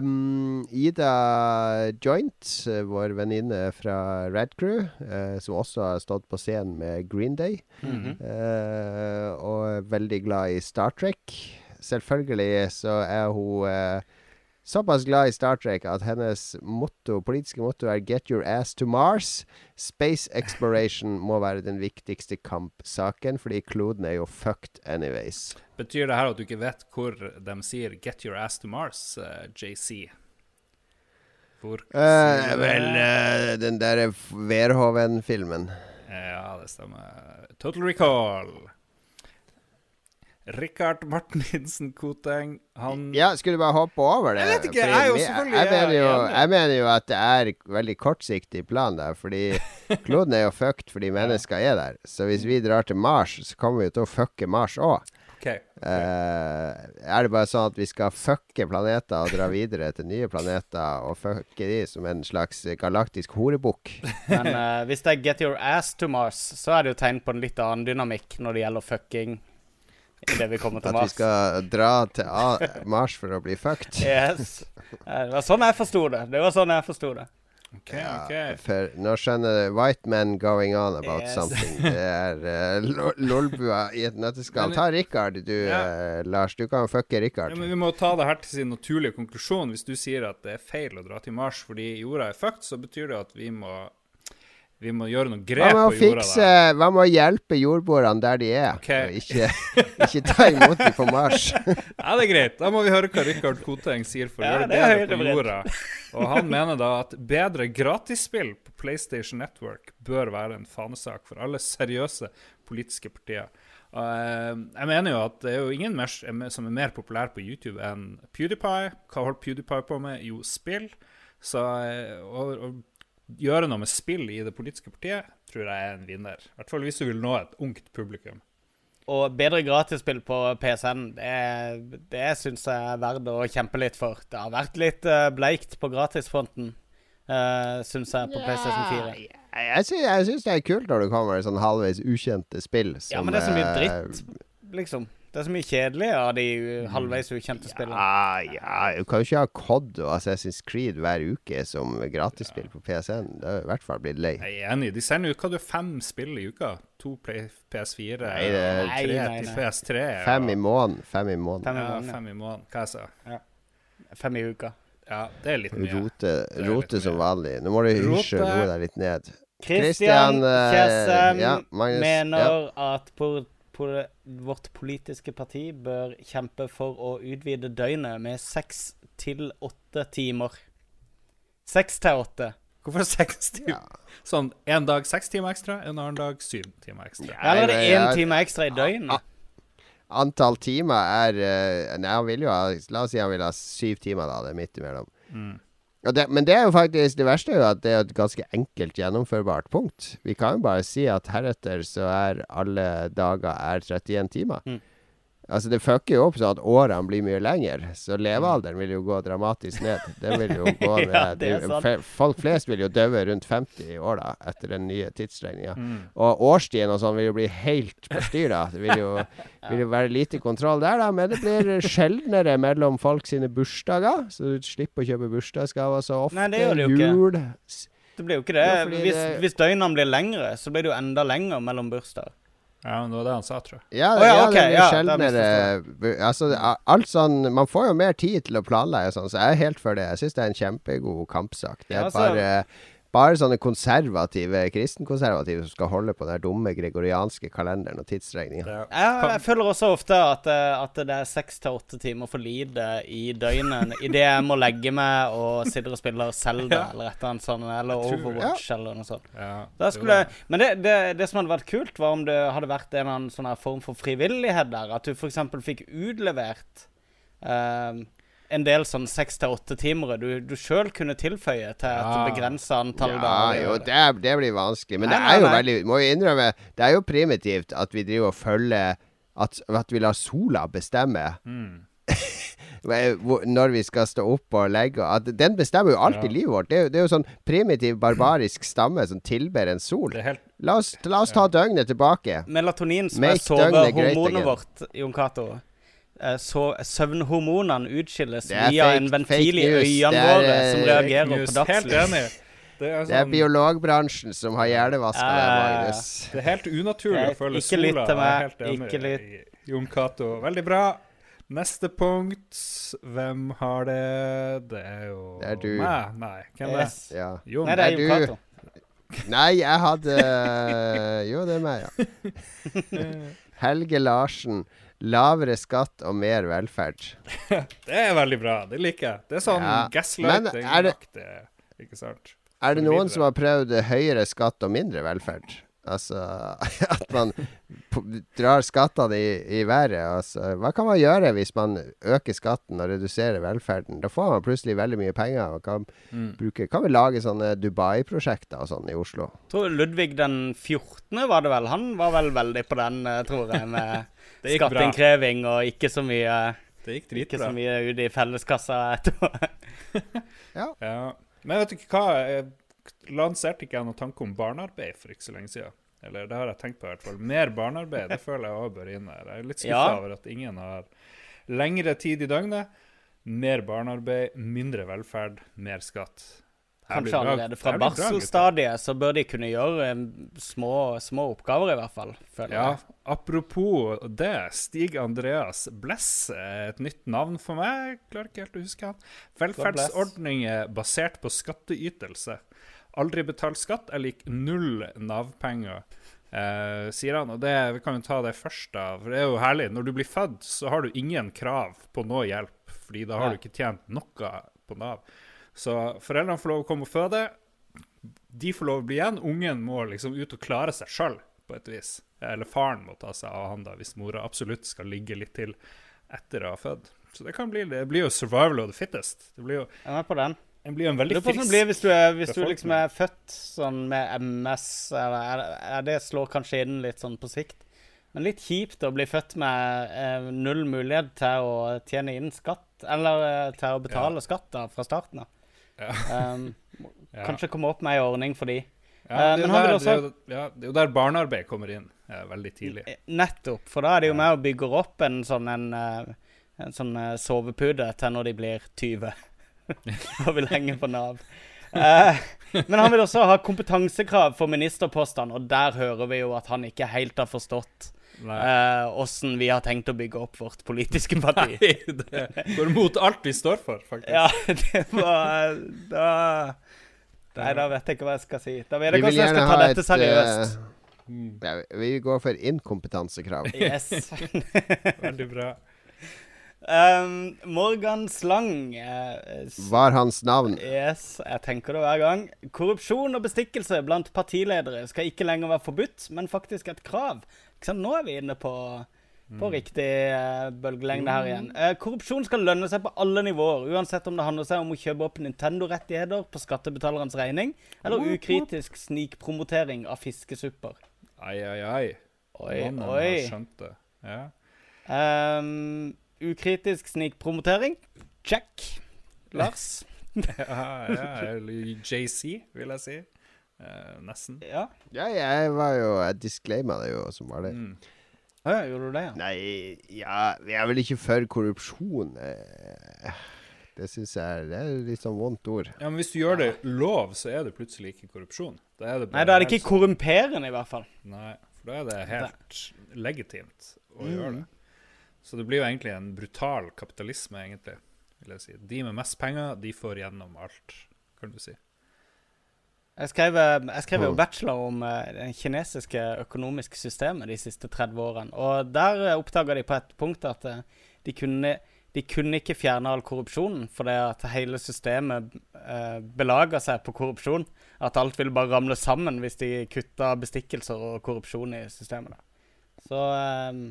Um, Ida Joint, vår venninne fra Red Crew, uh, som også har stått på scenen med Green Day, mm -hmm. uh, og er veldig glad i Star Trek. Selvfølgelig så er hun eh, såpass glad i Star Trek at hennes motto, politiske motto er 'Get your ass to Mars'. Space exploration må være den viktigste kampsaken, fordi kloden er jo fucked anyways. Betyr det her at du ikke vet hvor de sier 'get your ass to Mars', uh, JC? Hvor uh, vel, uh, den derre Verhoven-filmen. Ja, det stemmer. Total Recall. Rikard Martinsen Koteng, han Ja, skulle du bare hoppe over det? Jeg vet ikke, jeg er jo selvfølgelig jeg, mener jo, jeg mener jo at det er veldig kortsiktig plan der, fordi [LAUGHS] kloden er jo fucked fordi mennesker er der. Så hvis vi drar til Mars, så kommer vi jo til å fucke Mars òg. OK. er det bare sånn at vi skal fucke planeter og dra videre til nye planeter og fucke de som en slags galaktisk horebukk? [LAUGHS] Men uh, hvis det er 'get your ass to Mars', så er det jo tegn på en litt annen dynamikk når det gjelder fucking idet vi kommer til Mars. At vi skal dra til Mars for å bli fucked? Yes. Eh, Det var sånn jeg forsto det. Det var sånn jeg forsto det. ok, ok. For nå skjønner du White men going on about Yes. something. Det er uh, lolbua i et nøtteskall. Ta Rikard, du, Ja. eh, Lars. Du kan fucke Rikard. Ja, men vi må ta det her til sin naturlige konklusjon. Hvis du sier at det er feil å dra til Mars fordi jorda er fucked, så betyr det at vi må vi må gjøre noe grep på jorda. fikse. Hva med å hjelpe jordboerne der de er, Ok. og ikke, ikke ta imot dem på Mars? [LAUGHS] Ja, det er greit. Da må vi høre hva Rikard Koteng sier for å Ja, gjøre det det bedre på jorda. Og han mener da at bedre gratisspill på PlayStation Network bør være en fanesak for alle seriøse politiske partier. Og, eh, jeg mener jo at det er jo ingen mer, som er mer populær på YouTube enn PewDiePie. Hva holder PewDiePie på med? Jo, spill. Så og, å, å gjøre noe med spill i det politiske partiet tror jeg er en vinner. I hvert fall hvis du vil nå et ungt publikum. Og bedre gratisspill på PC-en, det, det syns jeg er verdt å kjempe litt for. Det har vært litt eh, bleikt på gratisfronten, uh, syns jeg, på PlayStation 4. Jeg, jeg, sy jeg syns det er kult når det kommer sånn halvveis ukjente spill. Som, Ja, men det er så mye eh, dritt, liksom. Det er så mye kjedelig av de uh, halvveis ukjente spillene. Ja, ja, du kan jo ikke ha COD og Assassin's Creed hver uke som gratisspill på PSN. Det er i hvert fall blitt lei. Jeg er enig. De sender jo hva du fem spill i uka. To PS4 Nei, det er- og tre Nei, nei, til nei. PS3. Fem i måneden. Fem i måneden. Ja, fem i måneden. Hva jeg sa Fem i uka. Ja, det er litt mye. Rote, rote litt som mye. vanlig. Nå må du hysje og roe deg litt ned. Christian eh, Kjessem ja, mener at por, vårt politiske parti bør kjempe for å utvide døgnet med seks til åtte timer. Seks til åtte. Hvorfor seks timer? Ja. Sånn en dag seks timer ekstra, en annen dag syv timer ekstra. Ja. Eller er det én time ekstra i døgnet? Antall timer er eh, Nei, han vil jo ha La oss si han vil ha syv timer, da. Det er midt imellom. Mm. Det, men det er jo faktisk Det verste er jo at det er et ganske enkelt gjennomførbart punkt. Vi kan jo bare si at heretter så er alle dager er 31 timer. Mm. Altså Det fucker jo opp sånn at årene blir mye lengre, så levealderen vil jo gå dramatisk ned. Det vil jo gå [LAUGHS] med Ja, det er sant. Folk flest vil jo dø rundt 50 år da, etter den nye tidsregninga. Mm. Og årstiden og sånn vil jo bli helt på styr, da. Det vil jo, [LAUGHS] vil jo være lite kontroll der, da. Men det blir sjeldnere mellom folk sine bursdager, så du slipper å kjøpe bursdagsgaver så ofte. Nei, det gjør det jo ikke. Jul Det blir jo ikke det. Jo, hvis, det- hvis døgnene blir lengre, så blir det jo enda lenger mellom bursdager. Ja, men det var det han sa, tror jeg. Ja, oh, ja, ja, okay, det er ja, sjeldnere bu- Altså, alt sånn Man får jo mer tid til å planlegge sånn, så jeg er helt for det. Jeg syns det er en kjempegod kampsak. Det er Ja, altså- bare bare sånne konservative kristenkonservative som skal holde på den dumme gregorianske kalenderen og tidsregninga. Ja. Jeg, jeg føler også ofte at, eh, at det er seks til åtte timer for lite i døgnet idet jeg må legge meg og sitter og spiller Zelda Ja. eller et eller annet sånt, eller tror- Overwatch eller noe sånt. Ja, Da skulle, men det, det, det som hadde vært kult, var om det hadde vært en eller annen sånn form for frivillighet der. At du f.eks. fikk utlevert eh, en del sånn seks til åtte timere du, du sjøl kunne tilføye til et Ja. begrensa antall Ja, dager. jo, det, det blir vanskelig. Men Nei, det er jo nei. veldig Må jo innrømme, det er jo primitivt at vi driver og følger At, at vi lar sola bestemme Mm. [LAUGHS] når vi skal stå opp og legge at Den bestemmer jo alltid Ja. livet vårt. Det er, jo- det er jo sånn primitiv, barbarisk stamme som tilber en sol. Helt La oss, la oss ta døgnet tilbake. Melatonin, som Make er sovehormonet vårt, Jon Cato så Søvnhormonene utskilles er via fake- en ventil i øynene våre er, våre som eh, reagerer news. på Helt dagslys. enig. Det er, Det er sånn, biologbransjen som har hjernevaska uh, deg, ja, ja. Magnus. det er helt unaturlig Eh, å følge ikke sola. sola. til er meg, helt enig ikke lytt. i Jon Cato. Veldig bra. Neste punkt. Hvem har det? Det er jo Det er du. Meg? Nei, hvem yes. det? Ja. Jon? Nei, det er Er Jon Cato. Nei, jeg hadde Jo, det er meg, ja. [LAUGHS] Helge Larsen. Lavere skatt og mer velferd. [LAUGHS] Det er veldig bra. Det liker jeg. Det er sånn Ja. Men er det- gaslighting-aktig. Ikke sant? Er det noen som har prøvd høyere skatt og mindre velferd? Altså [LAUGHS] at man drar skattene i, i været. Altså, hva kan man gjøre hvis man øker skatten og reduserer velferden? Da får man plutselig veldig mye penger og kan, Mm. bruke, kan vi lage sånne Dubai-prosjekter og sånn i Oslo. Jeg Tror Ludvig den 14. var det vel. Han var vel veldig på den, eh, tror jeg, med. Skatteinnkreving og ikke så mye Det gikk Ikke så mye ut i felleskassa etterpå. [LAUGHS] Ja. Men vet du hva? Jeg lanserte ikke jeg noen tanke om barnearbeid for ikke så lenge siden? Eller det har jeg tenkt på i hvert fall. Mer barnearbeid, det [LAUGHS] føler jeg også bør inn der. Jeg er litt skuffa Ja. over at ingen har lengre tid i døgnet. Mer barnearbeid, mindre velferd, mer skatt. Kanskje allerede fra barselstadiet så bør de kunne gjøre eh, små, små oppgaver, i hvert fall. Føler Ja, jeg. apropos det. Stig Andreas Bless er et nytt navn for meg. Jeg klarer ikke helt å huske han. Velferdsordninger basert på skatteytelse. Aldri betalt skatt er lik null Nav-penger, eh, sier han. Og det, vi kan jo ta det først, da. For det er jo herlig. Når du blir født, så har du ingen krav på noe hjelp, fordi da har du ikke tjent noe på Nav. Så foreldrene får lov å komme og føde. De får lov å bli igjen. Ungen må liksom ut og klare seg sjøl, på et vis. Eller faren må ta seg av han da, hvis mora absolutt skal ligge litt til etter å ha født. Så det kan bli Det blir jo survival of the fittest. Det blir jo, Jeg er på den. det blir jo en veldig frisk blir hvis du, er, hvis du liksom er født sånn med MS, eller er, det slår kanskje inn litt sånn på sikt. Men litt kjipt å bli født med eh, null mulighet til å tjene inn skatt, eller eh, til å betale skatt da, fra starten av. Um. [LAUGHS] Kanskje komme opp med ei ordning for de. Ja, Eh, det, er men der, også- det, er jo, ja, det er jo der barnearbeid kommer inn ja, veldig tidlig. Nettopp, for da er det jo med og bygger opp en sånn en, eh, en sånn eh, sovepute til når de blir 20 og [LAUGHS] vil henge på Nav. Eh, men han vil også ha kompetansekrav for ministerpostene, og der hører vi jo at han ikke helt har forstått Nei. uh, vi har tenkt å bygge opp vårt politiske [LAUGHS] parti. det går mot alt vi står for, faktisk. Ja, [LAUGHS] det var Da Nei, da vet jeg ikke hva jeg skal si. Da vet jeg hvordan jeg skal ha dette et seriøst. Eh, ja, Vi går for inkompetansekrav. [LAUGHS] Yes. veldig bra. Um, Morgan Slang uh, Var hans navn. Yes, jeg tenker det hver gang. Korrupsjon og bestikkelse blant partiledere skal ikke lenger være forbudt, men faktisk et krav. Nå er vi inne på, på riktig eh, bølgelengde her igjen. Eh, korrupsjon skal lønne seg på alle nivåer, uansett om det handler seg om å kjøpe opp Nintendo-rettigheter på skattebetalerens regning, eller ukritisk snikpromotering av fiskesupper. Ai, ai, ai. Oi, Mannen oi. har skjønt det. Ja. Um, ukritisk snikpromotering. Check. Lars? [LAUGHS] Ja, ja, JC, vil jeg si. Eh, nesten. Ja. Ja, jeg var jo Jeg disclaima det jo, som var det. Mm. Ja, gjorde du det, ja? Nei, ja Vi er vel ikke for korrupsjon. eh. Det syns jeg Det er litt sånn vondt ord. Ja, men hvis du gjør det lov, så er det plutselig ikke korrupsjon. Da er det Nei, da er det ikke korrumperende, i hvert fall. Nei, for da er det helt legitimt å Mm. gjøre det. Så det blir jo egentlig en brutal kapitalisme, egentlig, vil jeg si. De med mest penger, de får gjennom alt, kan du si. Jeg skrev, eh, jeg skrev jo bachelor om eh, det kinesiske økonomiske systemet de siste 30 årene. Og der oppdaga de på et punkt at eh, de kunne, de kunne ikke fjerne all korrupsjonen, fordi at hele systemet eh, belaga seg på korrupsjon. At alt ville bare ramle sammen hvis de kutta bestikkelser og korrupsjon i systemet. Så eh,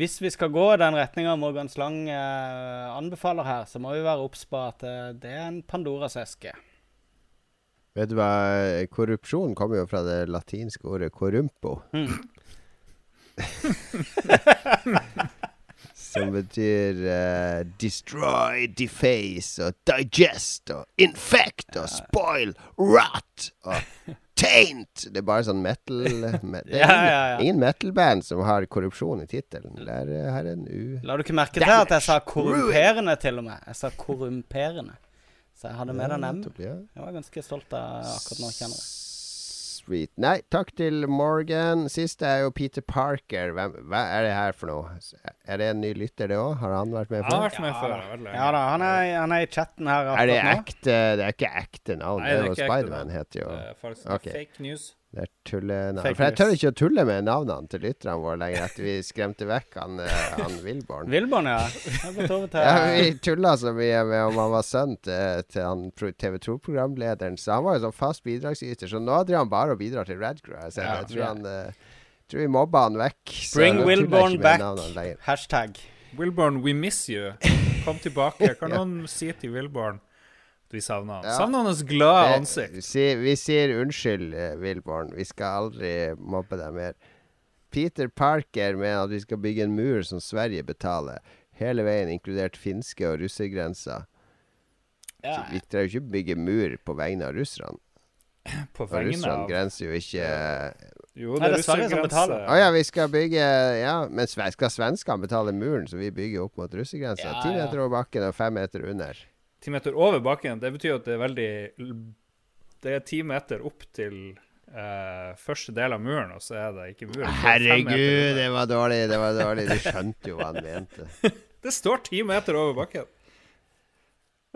hvis vi skal gå den retninga Morgan Slang eh, anbefaler her, så må vi være obs på at eh, det er en Pandoras eske. Vet du hva? Korrupsjon kommer jo fra det latinske ordet corrumpo. Mm. [LAUGHS] Som betyr uh, destroy, deface og digest og infect og spoil, rot og taint. Det er bare sånn metal me, Det er Ja, ingen, ja, ja. ingen metal-band som har korrupsjon i tittelen. Eh, her er en u... La du ikke merke til at jeg sa korrumperende, til og med? Jeg sa korrumperende. Så jeg hadde med den M. Jeg var ganske stolt av akkurat nå, kjenner jeg. Sweet. Nei, takk til Morgan. Siste er jo Peter Parker. Hvem, hva er det her for noe? Er det en ny lytter, det òg? Har han vært med Han har vært med før. Ja da, han er, han er i chatten her Er det ekte Det er ikke ekte navn. Nei, det det er er jo Spiderman heter jo Det er faktisk Ok. fake news. Det er tullenavn. For jeg tør ikke å tulle med navnene til lytterne våre lenger etter vi skremte vekk han, eh, han Wilborn. Wilborn, ja. Ja, vi tulla så mye med om han var sønn til, til han TV 2-programlederen, så han var jo sånn fast bidragsyter. Så nå driver han bare og bidrar til Radcrew. Jeg, Ja, jeg tror han uh, tror vi mobba han vekk. så Bring Wilborn back. Hashtag. Wilborn, we miss you. Kom tilbake. Kan [LAUGHS] Ja. noen si til Wilborn vi savner han? Ja. Savner hans glade ansikt. Vi, sier- vi sier unnskyld, eh, Wilborn. Vi skal aldri mobbe deg mer. Peter Parker mener at vi skal bygge en mur som Sverige betaler. Hele veien, inkludert finske og russergrensa. Ja. Vi trenger jo ikke bygge mur på vegne av russerne. [CLEARS THROAT] På Og vegne Russland av grenser jo ikke Jo, det det er er Sverige som betaler. Å ja, vi skal bygge Ja, men skal svenskene betale muren som vi bygger opp mot russergrensa? Ja, Ti ja. meter over bakken og fem meter under. Ti meter over bakken, det betyr at det er veldig Det er ti meter opp til eh, første del av muren, og så er det ikke mur. er Herregud, det var dårlig, det var dårlig. Du skjønte jo hva han mente. [LAUGHS] Det står ti meter over bakken.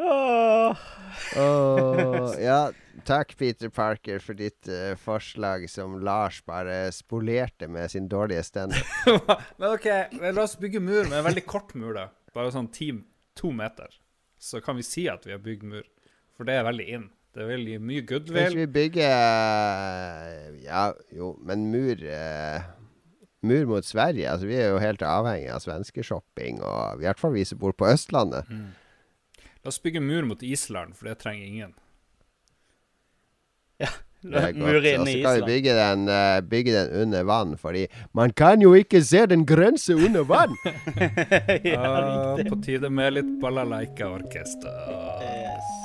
Åh. Åh, ja, takk Peter Parker for ditt uh, forslag som Lars bare spolerte med sin dårlige stemme. [LAUGHS] Men OK, la oss bygge mur med en veldig kort mur, da. Bare sånn ti, to meter. Så kan vi si at vi har bygd mur. For det er veldig in. Det vil gi mye Hvis goodwill. vi bygger Ja, jo, men mur eh, Mur mot Sverige. Altså, vi er jo helt avhengig av svenskeshopping, og i hvert fall vi som bor på Østlandet. La oss bygge mur mot Island, for det trenger ingen. Og så skal kan vi bygge den, eh, bygge den under vann, fordi man kan jo ikke se den grense under vann! [LAUGHS] ja, uh, på tide med litt balalaika-orkester. Yes.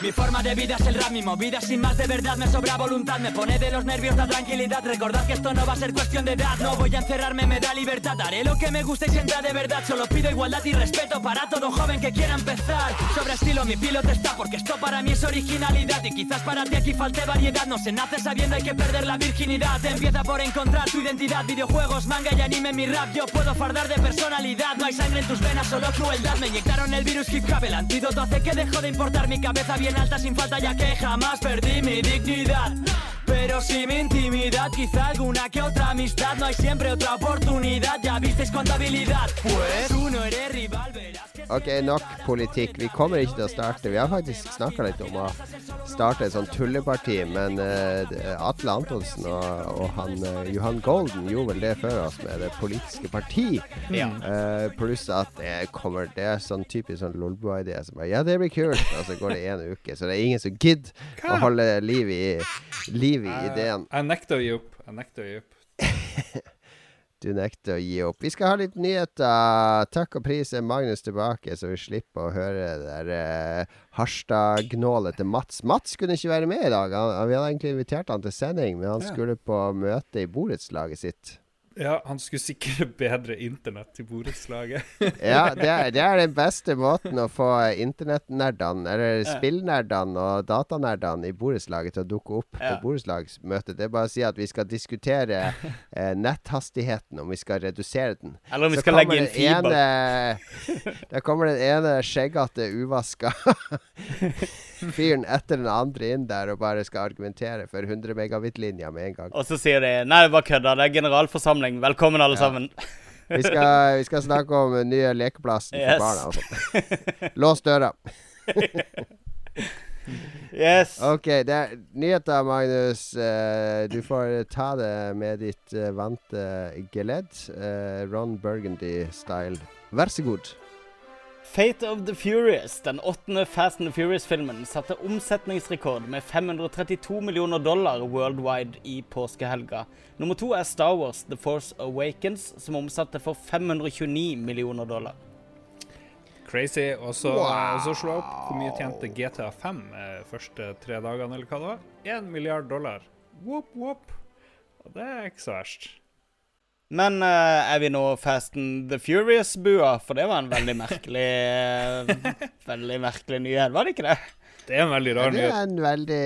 Mi forma de vida es el rap, mi movida sin más de verdad. Me sobra voluntad, me pone de los nervios la tranquilidad. Recordad que esto no va a ser cuestión de edad. No voy a encerrarme, me da libertad. Haré lo que me gusta y sienta de verdad. Solo pido igualdad y respeto para todo joven que quiera empezar. Sobre estilo mi piloto está Porque esto para mí es originalidad. Y quizás para ti aquí falte variedad. No se nace sabiendo hay que perder la virginidad. Empieza por encontrar tu identidad. Videojuegos, manga y anime mi rap. Yo puedo fardar de personalidad. No hay sangre en tus venas, solo crueldad. Me inyectaron el virus hip hop antídoto hace que dejo de importar. Mi cabeza bien alta sin falta ya que jamás perdí mi dignidad. Pero si mi intimidad, quizá alguna que otra amistad No hay siempre otra oportunidad, ya visteis cuánta habilidad. Pues tú no eres rival, verás Ok, nok politikk. Vi kommer ikke til å starte. Vi har faktisk snakka litt om å starte et sånt tulleparti, men uh, Atle Antonsen og, og han uh, Johan Golden gjorde vel det før oss med Det politiske parti. Ja. Uh, pluss at det kommer Det er sånn typisk sånn Lolbua-idé som bare Ja, det blir kult. Og så går det én uke, så det er ingen som gidder å holde liv i, liv i ideen. Jeg nekter å gi opp. Jeg nekter å gi opp. [LAUGHS] Du nekter å gi opp. Vi skal ha litt nyheter. Takk og pris er Magnus tilbake, så vi slipper å høre det der eh, Harstad-gnålet til Mats. Mats kunne ikke være med i dag. Han, vi hadde egentlig invitert han til sending, men han Ja. skulle på møte i borettslaget sitt. Ja, han skulle sikre bedre internett til borettslaget. [LAUGHS] Ja, det er, det er den beste måten å få internettnerdene, eller spillnerdene og datanerdene i borettslaget til å dukke opp Ja. på borettslagsmøtet. Det er bare å si at vi skal diskutere eh, netthastigheten, om vi skal redusere den. Eller om vi Så skal legge inn fiber. [LAUGHS] Ene, der kommer den ene skjeggete, uvaska [LAUGHS] fyren etter den andre inn der og bare skal argumentere for 100 megabit-linja med en gang. Og så sier de Nei, det bare kødda. Det er generalforsamling. Velkommen, alle sammen. [LAUGHS] Vi skal, vi skal snakke om nye lekeplassen for barna og sånt. Lås døra. [LAUGHS] Yes. OK, det er nyheter, Magnus. Eh, du får ta det med ditt uh, vante geledd. Eh, Ron Burgundy-style. Vær så god. Fate of the Furious, den åttende Fast and the Furious-filmen, satte omsetningsrekord med 532 millioner dollar worldwide i påskehelga. Nummer to er Star Wars The Force Awakens, som omsatte for 529 millioner dollar. Crazy. Og så wow. slå opp hvor mye tjente GTA 5 eh, første tre dagene, eller hva det var. 1 milliard dollar. Woop, woop. Og det er ikke så verst. Men uh, er vi nå Fast and the Furious-bua? For det var en veldig merkelig eh, Veldig merkelig nyhet, var det ikke det? Det er en veldig rar det nyhet. er en veldig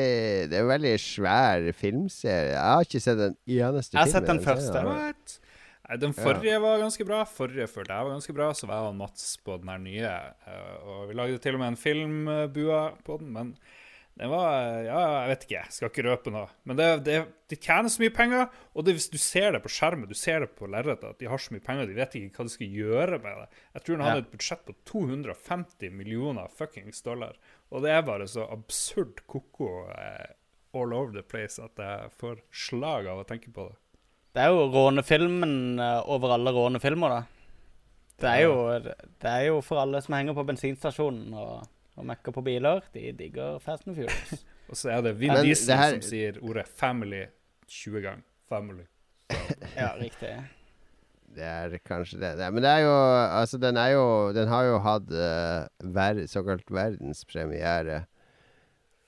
Det er en veldig svær filmserie. Jeg har ikke sett en eneste Jeg har sett den første. What? Den forrige var ganske bra. Forrige følte jeg var ganske bra. Så var jeg og Mats på den her nye. eh, Og vi lagde til og med en filmbua på den. Men den var Ja, jeg vet ikke. Jeg skal ikke røpe noe. Men det, det, de tjener så mye penger. Og det, du ser det på skjermen, du ser det på lerretet, at de har så mye penger, de vet ikke hva de skal gjøre med det. Jeg tror den hadde Ja. et budsjett på 250 millioner fuckings dollar. Og det er bare så absurd ko-ko eh, all over the place at jeg får slag av å tenke på det. Det er jo rånefilmen eh, over alle rånefilmer, da. Det er, jo, det er jo for alle som henger på bensinstasjonen og, og mekker på biler. De digger Fast and Furious. [LAUGHS] Og så er det Vin Men Diesel det her- som sier ordet 'family' 20 ganger. Family. Ja, riktig. Det er kanskje det. det. Men det er jo Altså, den er jo Den har jo hatt uh, ver såkalt verdenspremiere.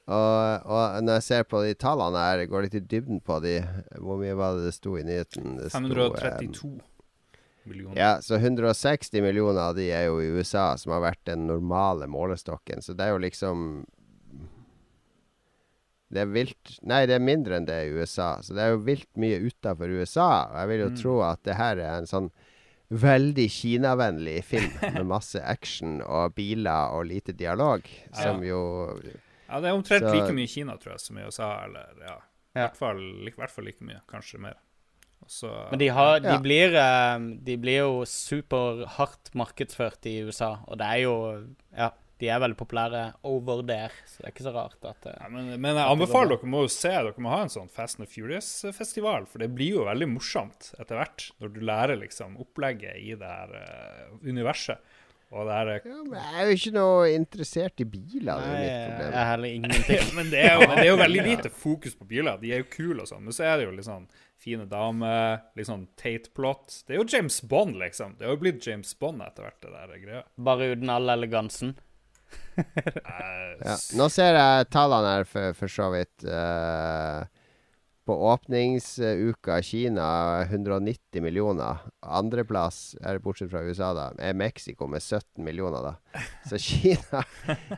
Og, og når jeg ser på de tallene her, går litt i dybden på de Hvor mye var det det sto i nyheten? Det sto, um, 532 millioner. Ja, så 160 millioner av de er jo i USA, som har vært den normale målestokken. Så det er jo liksom Det er vilt Nei, det er mindre enn det i USA. Så det er jo vilt mye utafor USA. Og jeg vil jo tro at det her er en sånn veldig kinavennlig film [LAUGHS] med masse action og biler og lite dialog, som jo Ja, det er omtrent Så- like mye i Kina, tror jeg, som i USA. Eller ja, i Ja. hvert fall, hvert fall like mye. Kanskje mer. Så Men de, har, de, Ja. blir, eh, de blir jo superhardt markedsført i USA, og det er jo Ja, de er veldig populære over der, så det er ikke så rart at eh, ja, men, men jeg anbefaler dere må jo se Dere må ha en sånn Fast and Furious-festival, for det blir jo veldig morsomt etter hvert, når du lærer liksom opplegget i det her uh, universet. Og det her ja, men Jeg er jo ikke noe interessert i biler, det er Nei, jeg er heller ingenting. [LAUGHS] men, det er jo, men det er jo veldig lite fokus på biler. De er jo kule og sånn, men så er det jo litt sånn fine damer, litt sånn Tate-plott. Det er jo James Bond, liksom. Det har jo blitt James Bond etter hvert, det der greia. Bare uten all elegansen. [LAUGHS] Eh, Ja. Nå ser jeg tallene her for, for så vidt. eh, på åpningsuka Kina 190 millioner. Andreplass, bortsett fra USA, da, er Mexico med 17 millioner. da Så [LAUGHS] Kina,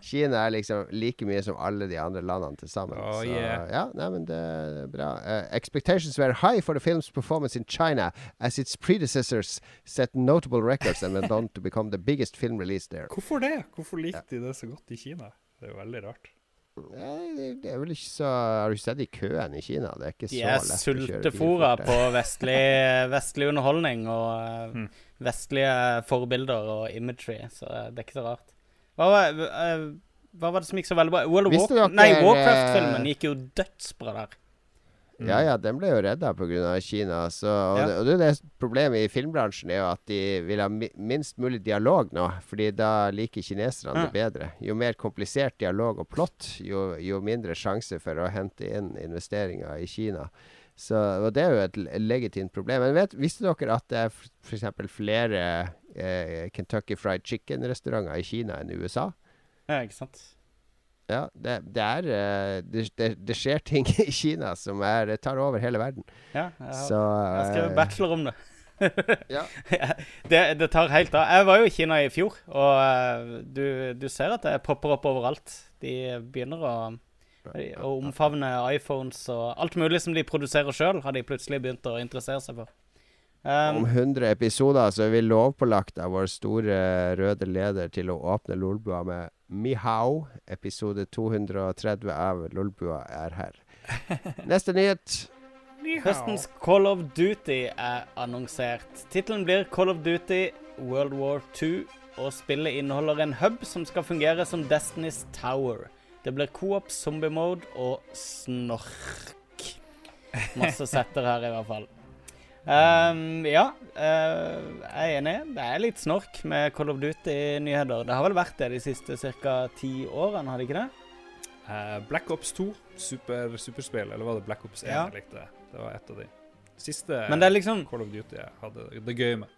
Kina er liksom like mye som alle de andre landene til sammen. Oh, Så yeah. ja, nei, men det er bra. Uh, expectations were high for the film's performance in China as its predecessors set notable records and went on to become the biggest film release there. Hvorfor det? Hvorfor likte de det så godt i Kina? Det er jo veldig rart. Nei, det, det er vel ikke så Har du sett i køen i Kina? Det er ikke så er lett å kjøre bil sultefora fort der. på vestlig, [LAUGHS] vestlig underholdning og eh, Mm. vestlige forbilder og imagery, så det er ikke så rart. Hva var, eh, hva var det som gikk så veldig bra? World of Warcraft, dere, nei, Warcraft-filmen gikk jo dødsbra der. Ja, ja, den ble jo redda pga. Kina. Så, og, Ja. det, og det, det Problemet i filmbransjen er jo at de vil ha mi, minst mulig dialog nå. Fordi da liker kineserne Ja. det bedre. Jo mer komplisert dialog og plott, jo, jo mindre sjanse for å hente inn investeringer i Kina. Så og Det er jo et legitimt problem. Men vet, visste dere at det er f.eks. flere eh, Kentucky Fried Chicken-restauranter i Kina enn i USA? Ja, ikke sant? Ja, det, det er eh, det, det, skjer ting i Kina som er, tar over hele verden. Ja, jeg har, Så jeg skrev eh, bachelor om det. [LAUGHS] Ja. det. Det tar helt av. Jeg var jo i Kina i fjor, og eh, du, du ser at det popper opp overalt. De begynner å, å omfavne iPhones og alt mulig som de produserer sjøl, har de plutselig begynt å interessere seg for. Om Um, 100 episoder så er vi lovpålagt av vår store røde leder til å åpne Lolbua med Mihao. Episode 230 av Lolbua er her. Neste nyhet. høstens Call of Duty er annonsert. Tittelen blir Call of Duty World War 2, og spillet inneholder en hub som skal fungere som Destiny's Tower. Det blir co-op, zombie mode og snork. Masse setter her, i hvert fall. Ehm, ja, uh, jeg er enig. Det er litt snork med Call of Duty-nyheter. Det har vel vært det de siste ca. ti årene, har det ikke det? Uh, Black Ops 2, super, superspill, eller var det Black Ops 1 Ja. jeg likte? Det var et av de. Siste Men det er liksom Call of Duty jeg hadde det gøy med.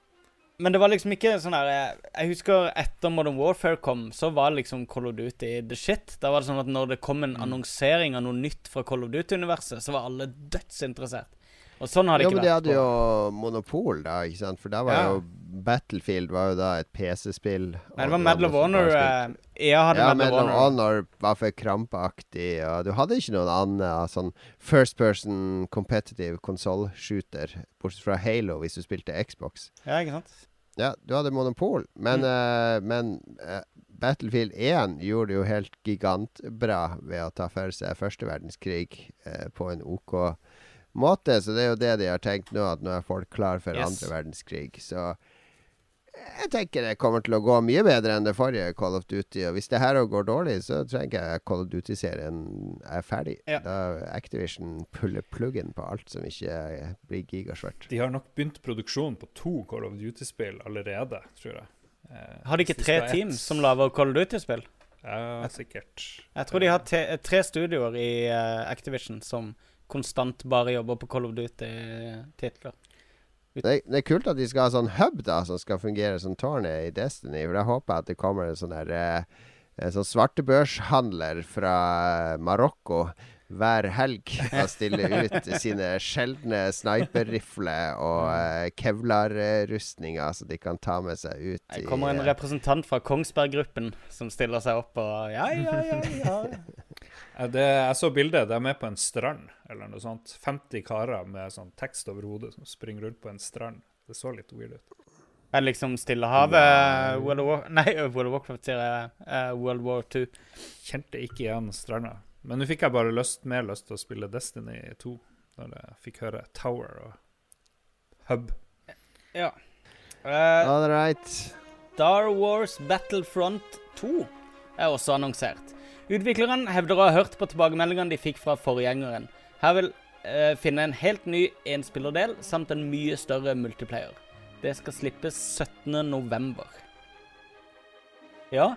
Men det var liksom ikke sånn der jeg- Jeg husker etter Modern Warfare kom, så var liksom Call of Duty the shit. Da var det sånn at når det kom en annonsering av noe nytt fra Call of Duty-universet, så var alle dødsinteressert. Og sånn har det Jo, ikke men de vært. hadde jo monopol, da, ikke sant? For da var Ja. jo Battlefield var jo da et PC-spill. Nei, det var Medal of Honor. eh, EA hadde ja, Medal of Honor. Honor var for krampaktig, og du hadde ikke noen annen sånn first person competitive konsoll-shooter, bortsett fra Halo, hvis du spilte Xbox. Ja, ikke sant? Ja, du hadde monopol, men, Mm. uh, men uh, Battlefield 1 gjorde det jo helt gigantbra ved å ta for seg første verdenskrig eh, på en OK måte. Så det er jo det de har tenkt nå, at nå er folk klar for Yes. andre verdenskrig. Så jeg tenker det kommer til å gå mye bedre enn det forrige Call of Duty. Og hvis det her går dårlig, så trenger jeg Call of Duty-serien er ferdig. Ja. Da Activision puller pluggen på alt som ikke blir gigasvært. De har nok begynt produksjonen på to Call of Duty-spill allerede, tror jeg. Eh, Har de ikke tre team som lager Call of Duty-spill? Ja, sikkert. Jeg tror de har te tre studioer i eh, Activision som konstant bare jobber på Call of Duty-titler. Det, det er kult at de skal ha sånn hub da som skal fungere som tårnet i Destiny. For da håper jeg at det kommer en sånn der eh, sånn svartebørshandler fra Marokko hver helg og [LAUGHS] stiller ut sine sjeldne sniperrifler og eh, kevlarrustninger så de kan ta med seg ut Det kommer en eh, representant fra Kongsberg-gruppen som stiller seg opp og Ja, ja, ja. ja. [LAUGHS] Eh, Det, jeg så bildet. De er med på en strand, eller noe sånt. 50 karer med sånn tekst over hodet som springer rundt på en strand. Det så litt weird ut. Er det liksom Stillehavet World of War [LAUGHS] Nei, World of Warcraft, sier jeg. eh, World War 2. Kjente ikke igjen stranda. Men nå fikk jeg bare lyst, mer lyst til å spille Destiny 2, når jeg fikk høre Tower og Hub. Ja. Uh, All right. Star Wars Battlefront 2 er også annonsert. Utvikleren hevder å ha hørt på tilbakemeldingene de fikk fra forgjengeren. Her vil eh, finne en helt ny enspillerdel samt en mye større multiplayer. Det skal slippes 17. november. Ja.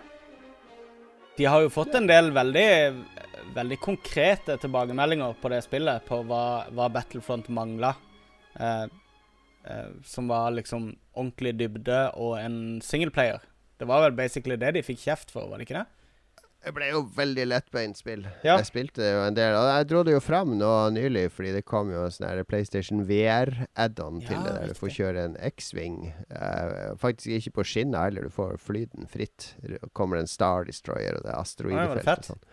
De har jo fått en del veldig, veldig konkrete tilbakemeldinger på det spillet, på hva, hva Battlefront mangla. Eh, eh, som var liksom ordentlig dybde og en singleplayer. Det var vel basically det de fikk kjeft for, var det ikke det? Det ble jo veldig lettbeint spill. Ja. Jeg spilte jo en del. Og jeg dro det jo fram nå nylig, fordi det kom jo en sånn PlayStation VR-add-on til det. der Du får kjøre en X-Wing. Uh, faktisk ikke på skinna heller, du får fly den fritt. Det kommer en Star Destroyer, og det er Ja, asteroidefelt ja, og sånn.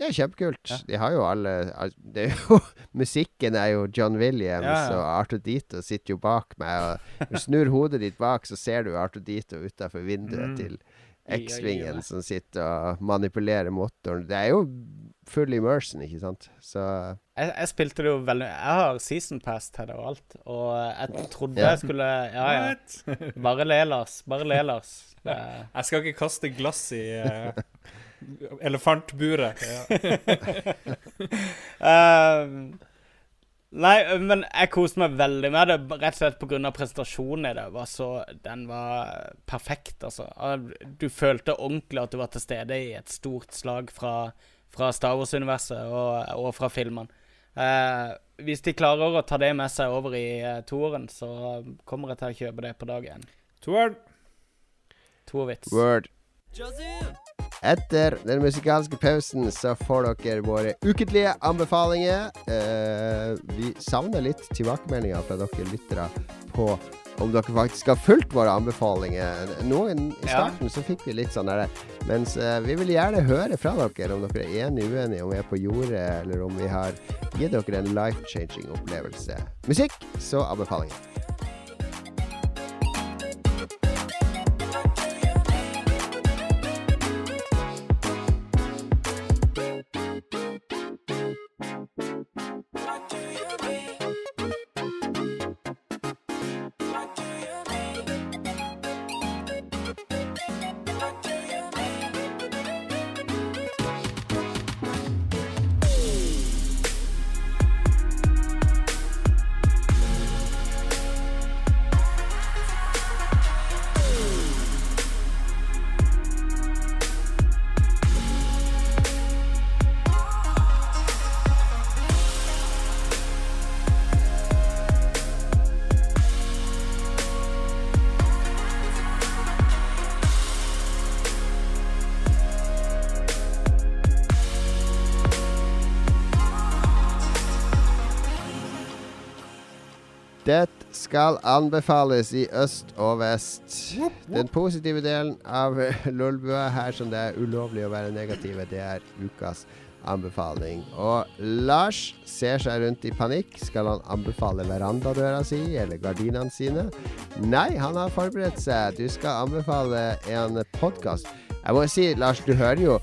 Ja, kjempekult. Ja. De har jo alle det er jo, [LAUGHS] Musikken er jo John Williams, Ja, ja. og Arthur Dito sitter jo bak meg. Og du snur hodet ditt bak, så ser du Arthur Dito utafor vinduet Mm. til X-vingen som sitter og manipulerer motoren. Det er jo full immersion, ikke sant? Så Jeg, jeg spilte det jo veldig Jeg har season pass til det og alt, og jeg trodde Ja. jeg skulle Ja, ja. Bare le, Lars. Bare le, Lars. [LAUGHS] Jeg skal ikke kaste glass i uh, [LAUGHS] elefantburet. [LAUGHS] Ja. Ehm, nei, men jeg koste meg veldig med det, rett og slett pga. presentasjonen i det. Var så, den var perfekt, altså. Du følte ordentlig at du var til stede i et stort slag fra, fra Star Wars-universet og, og fra filmene. Eh, hvis de klarer å ta det med seg over i eh, toeren, så kommer jeg til å kjøpe det på dag én. Toeren. Tovits. word. Etter den musikalske pausen så får dere våre ukentlige anbefalinger. Eh, vi savner litt tilbakemeldinger fra dere lyttere på om dere faktisk har fulgt våre anbefalinger. Noen I Ja. starten så fikk vi litt sånn der Mens eh, vi vil gjerne høre fra dere om dere er enige uenige, om vi er på jordet, eller om vi har gitt dere en life-changing opplevelse. Musikk, så anbefalinger. Skal anbefales i øst og vest. Den positive delen av [LAUGHS] Lolbua, her som det er ulovlig å være negative, det er ukas anbefaling. Og Lars ser seg rundt i panikk. Skal han anbefale verandadøra si eller gardinene sine? Nei, han har forberedt seg. Du skal anbefale en podkast. Jeg må si, Lars, du hører jo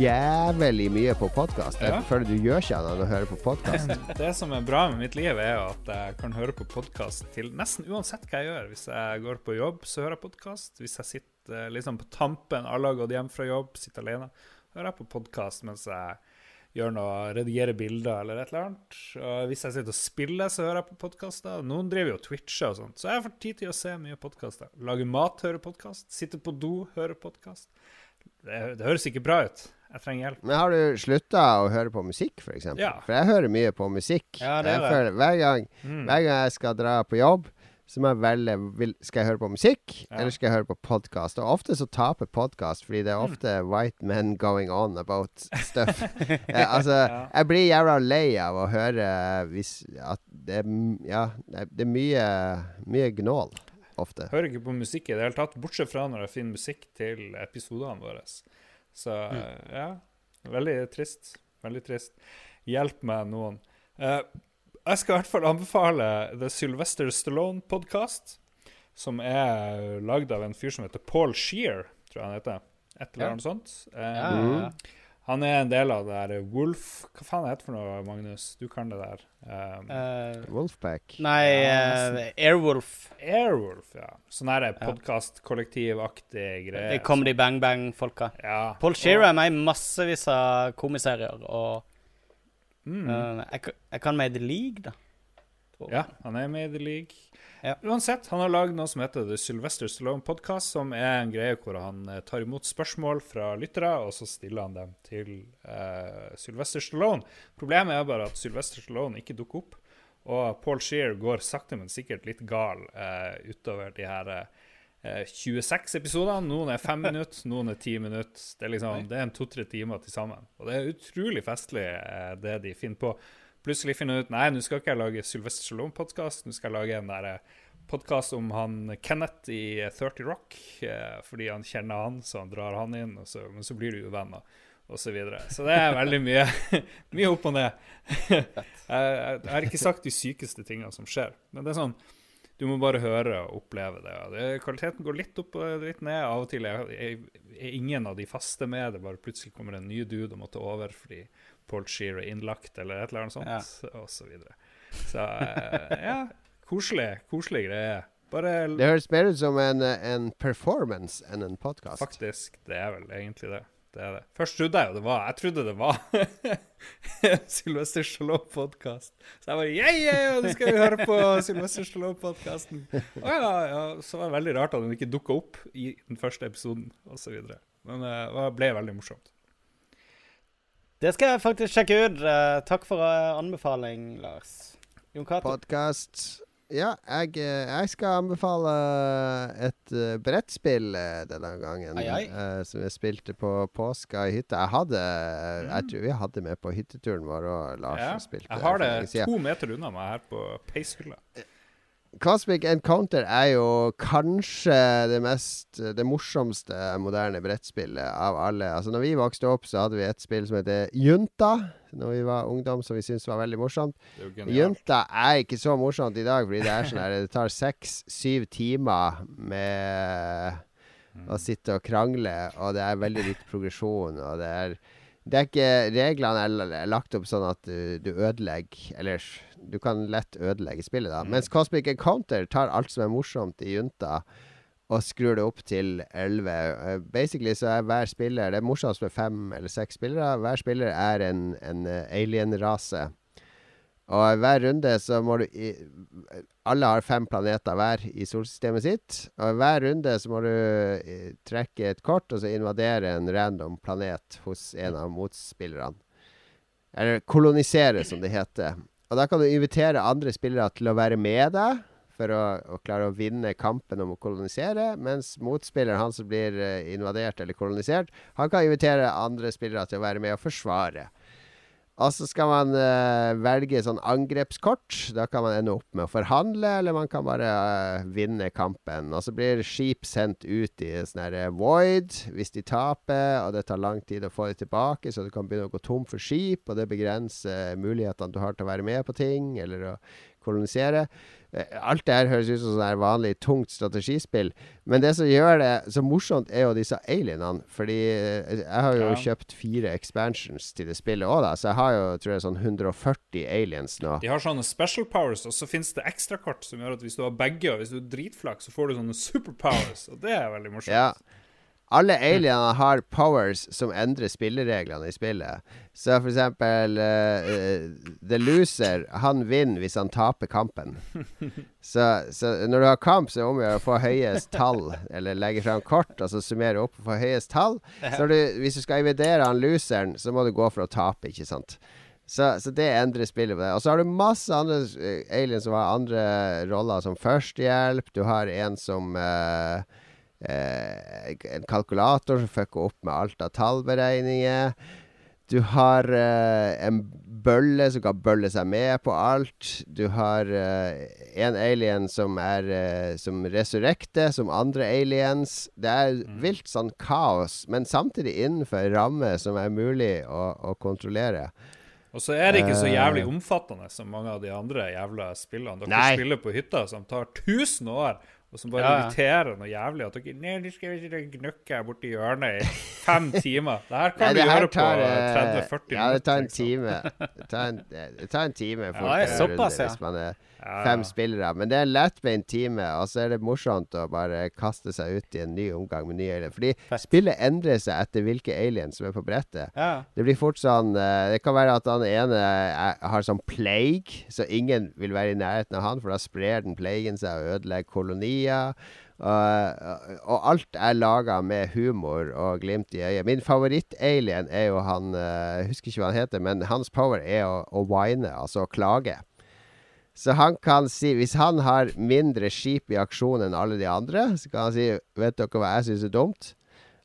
jævlig mye på podkast. Jeg Ja. føler du gjør ikke annet enn å høre på podkast. [LAUGHS] Det som er bra med mitt liv, er jo at jeg kan høre på podkast til nesten uansett hva jeg gjør. Hvis jeg går på jobb, så hører jeg podkast. Hvis jeg sitter eh, liksom på tampen, alle har gått hjem fra jobb, sitter alene, hører jeg på podkast mens jeg gjør noe, redigere bilder eller et eller annet. Og hvis jeg sitter og spiller, så hører jeg på podkaster. Noen driver jo og twitcher og sånt, så jeg får tid til å se mye podkaster. Lage mat, høre podkast. Sitte på do, høre podkast. Det, det høres ikke bra ut. Jeg trenger hjelp. Men har du slutta å høre på musikk, f.eks.? Ja. For jeg hører mye på musikk. Ja, det er det. føler, hver, gang, Mm. hver gang jeg skal dra på jobb, så må jeg velge vil, Skal jeg høre på musikk, Ja. eller skal jeg høre på podkast? Og ofte så taper podkast, fordi det er Mm. ofte white men going on about stuff. jeg, [LAUGHS] altså, Ja. jeg blir jævla lei av å høre hvis at det er Ja, det er- mye, mye gnål ofte. Hører ikke på musikk i det hele tatt, bortsett fra når jeg finner musikk til episodene våre. Så Mm. ja, veldig trist. Veldig trist. Hjelp meg, noen. Eh, jeg skal i hvert fall anbefale The Sylvester Stallone-podkast, som er lagd av en fyr som heter Paul Shear, tror jeg han heter. Et eller Ja. annet sånt. Eh, Ja, ja, ja. Han er en del av det der Wolf Hva faen heter det for noe, Magnus? Du kan det der. Um, uh, Wolfpack. nei, Ja, eh, Airwolf. Airwolf, ja. Sånn her podkast-kollektivaktig greie. Det kommer Comedy Bang Bang-folka. Ja. Paul Shearer er med i massevis av komiserier, og Mm. eh, jeg, ka- jeg kan Made League, da. tror. Ja, han er med i The League. Ja. Uansett, han har lagd noe som heter The Sylvester Stallone Podcast, som er en greie hvor han eh, tar imot spørsmål fra lyttere, og så stiller han dem til uh, Sylvester Stallone. Problemet er bare at Sylvester Stallone ikke dukker opp, og Paul Shear går sakte, men sikkert litt gal uh, utover de her eh, 26 episoder. Noen er fem minutter, noen er ti minutter. Det er, liksom, det er en to-tre timer til sammen. Og det er utrolig festlig, eh, det de finner på. Plutselig finner de ut Nei, nå skal ikke jeg lage Sylvester Stallone-podkast. Nå skal jeg lage en der podkast om han Kenneth i eh, 30 Rock. Eh, fordi han kjenner han, så han drar han inn. Og så, men så blir de jo venner, og så. Så det er veldig mye, [LAUGHS] mye opp og ned. [LAUGHS] jeg, jeg, jeg har ikke sagt de sykeste tingene som skjer, men det er sånn Du må bare høre og oppleve det. det kvaliteten går litt opp og litt ned. Av og til er, er, er ingen av de faste med. Det bare plutselig kommer en ny dude og må ta over fordi Paul Shearer er innlagt eller et eller annet sånt, og så videre. Så eh, ja, koselig. Koselig greie. Bare Det høres mer ut som en, en performance enn en podkast. Faktisk, det er vel egentlig det. Det er det. Først trodde jeg jo det var Jeg trodde det var [LAUGHS] Sylvester Stallone-podkast. Så jeg bare Yeah, yeah, nå skal vi høre på Sylvester Stallone-podkasten. Og ja, ja. Så var det veldig rart at den ikke dukka opp i den første episoden, osv. Men eh, det ble veldig morsomt. Det skal jeg faktisk sjekke ut. Eh, takk for eh, anbefaling, Lars. Jon Cato. Podkast. Ja, jeg, eh, jeg skal anbefale et uh, brettspill eh, denne gangen. Ai, ai. eh, som jeg spilte på påska i hytta. Jeg hadde Jeg tror vi hadde med på hytteturen vår og Lars Ja, spilte jeg har det to meter unna meg her på peishylla. Cosmic Encounter er jo kanskje det mest Det morsomste moderne brettspillet av alle. Altså Når vi vokste opp, så hadde vi et spill som heter Junta. Når vi var ungdom, som vi syntes var veldig morsomt. Junta er ikke så morsomt i dag, fordi det er sånn her Det tar seks-syv timer med å sitte og krangle, og det er veldig litt progresjon, og det er det er ikke Reglene er lagt opp sånn at du, du ødelegger Eller du kan lett ødelegge spillet, da. Mens Cosmic Encounter tar alt som er morsomt i Junta, og skrur det opp til 11. Eh, Basically så er hver spiller Det er morsomst med fem eller seks spillere. Hver spiller er en, en eh, alien-rase. Og hver runde så må du i, Alle har fem planeter hver i solsystemet sitt. Og hver runde så må du i, trekke et kort og så invadere en random planet hos en av motspillerne. Eller kolonisere, som det heter. Og da kan du invitere andre spillere til å være med deg. For å, å klare å vinne kampen om å kolonisere. Mens motspilleren, han som blir eh, invadert eller kolonisert, han kan invitere andre spillere til å være med og forsvare. Og så skal man uh, velge sånn angrepskort. Da kan man ende opp med å forhandle, eller man kan bare uh, vinne kampen. Og så blir skip sendt ut i sånn her eh, void hvis de taper, og det tar lang tid å få det tilbake, så du kan begynne å gå tom for skip, og det begrenser mulighetene du har til å være med på ting, eller å kolonisere. Eh, Alt det her høres ut som sånn vanlig tungt strategispill. Men det som gjør det så morsomt, er jo disse alienene. Fordi eh, jeg har jo Ja. kjøpt fire expansions til det spillet òg, da. Så jeg har jo, tror jeg, sånn 140 aliens nå. De har sånne special powers, og så finnes det ekstrakort som gjør at hvis du har begge, og hvis du er dritflak, så får du sånne superpowers, og det er veldig morsomt. Ja. Alle alienene har powers som endrer spillereglene i spillet. Så for eksempel uh, The Loser, han vinner hvis han taper kampen. [LAUGHS] Så, så når du har kamp, så er det om å gjøre å få høyest tall, eller legge fram kort, og så summere opp og få høyest tall. Så du, hvis du skal invidere han loseren, så må du gå for å tape, ikke sant. Så, så det endrer spillet på det. Og så har du masse andre eh, aliens som har andre roller, som førstehjelp. Du har en som eh, En kalkulator som fucker opp med alt av tallberegninger. Du har eh, en bølle som kan bølle seg med på alt. Du har eh, en alien som er eh, Som resurrekter som andre aliens. Det er vilt sånn kaos, men samtidig innenfor en ramme som er mulig å, å kontrollere. Og så er det ikke så Eh. jævlig omfattende som mange av de andre jævla spillene. Dere Nei. spiller på hytta som tar 1000 år, og som bare Ja, irriterer noe jævlig. At dere Nei, du skal ikke gnukke borti hjørnet i fem [LAUGHS] timer. Det her kan Nei, du her gjøre på tar, på 30-40 Ja, det tar en liksom. time. Det tar en, det tar en time fort Ja, det er såpass, ja. Fem spillere. Men det er lett med en time, og så er det morsomt å bare kaste seg ut i en ny omgang med nye alien. Fordi Fett. spillet endrer seg etter hvilke aliens som er på brettet. Ja. Det blir fort sånn eh, Det kan være at han ene er, har sånn plague, så ingen vil være i nærheten av han, for da sprer den plagen seg og ødelegger kolonier. Og, og alt er laga med humor og glimt i øyet. Min favoritt-alien er jo han eh, Jeg husker ikke hva han heter, men hans power er å, å whine, altså å klage. Så han kan si Hvis han har mindre skip i aksjon enn alle de andre, så kan han si Vet dere hva jeg syns er dumt?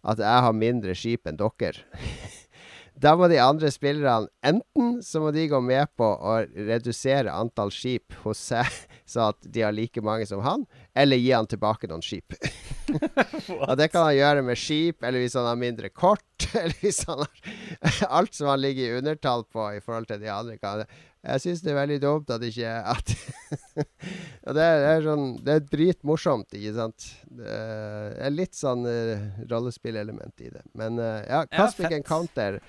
At jeg har mindre skip enn dere. [LAUGHS] Da må de andre spillerne enten så må de gå med på å redusere antall skip hos seg, [LAUGHS] så at de har like mange som han, eller gi han tilbake noen skip. [LAUGHS] og det kan han gjøre med skip, eller hvis han har mindre kort, eller hvis han har alt som han ligger i undertall på i forhold til de andre. Kan, Jeg syns det er veldig dumt at ikke at [LAUGHS] det er, det er sånn Det er dritmorsomt, ikke sant? Det er litt sånn uh, rollespillelement i det. Men uh, ja, Cosmic ja, Encounter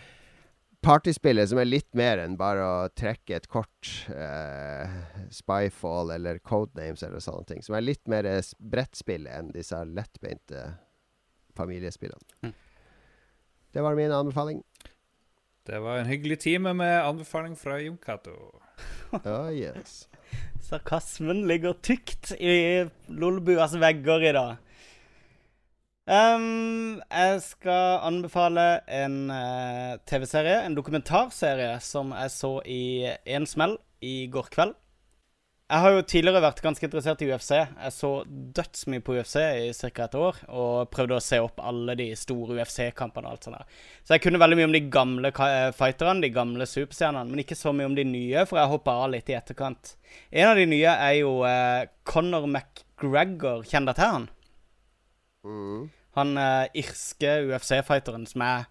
Partyspillet som er litt mer enn bare å trekke et kort. Uh, Spyfall eller Codenames eller sånne ting. Som er litt mer brettspill enn disse lettbeinte familiespillene. Mm. Det var min anbefaling. Det var en hyggelig time med anbefaling fra Jon Cato. Oh, yes. [LAUGHS] Sarkasmen ligger tykt i Lolbuas vegger i dag. Um, jeg skal anbefale en uh, TV-serie, en dokumentarserie, som jeg så i én smell i går kveld. Jeg har jo tidligere vært ganske interessert i UFC. Jeg så dødsmye på UFC i ca. et år, og prøvde å se opp alle de store UFC-kampene og alt sånt der. Så jeg kunne veldig mye om de gamle eh, fighterne, de gamle superstjernene, men ikke så mye om de nye, for jeg hoppa av litt i etterkant. En av de nye er jo eh, Conor McGregor. Kjenner dere til han? Mm. Han eh, irske UFC-fighteren som er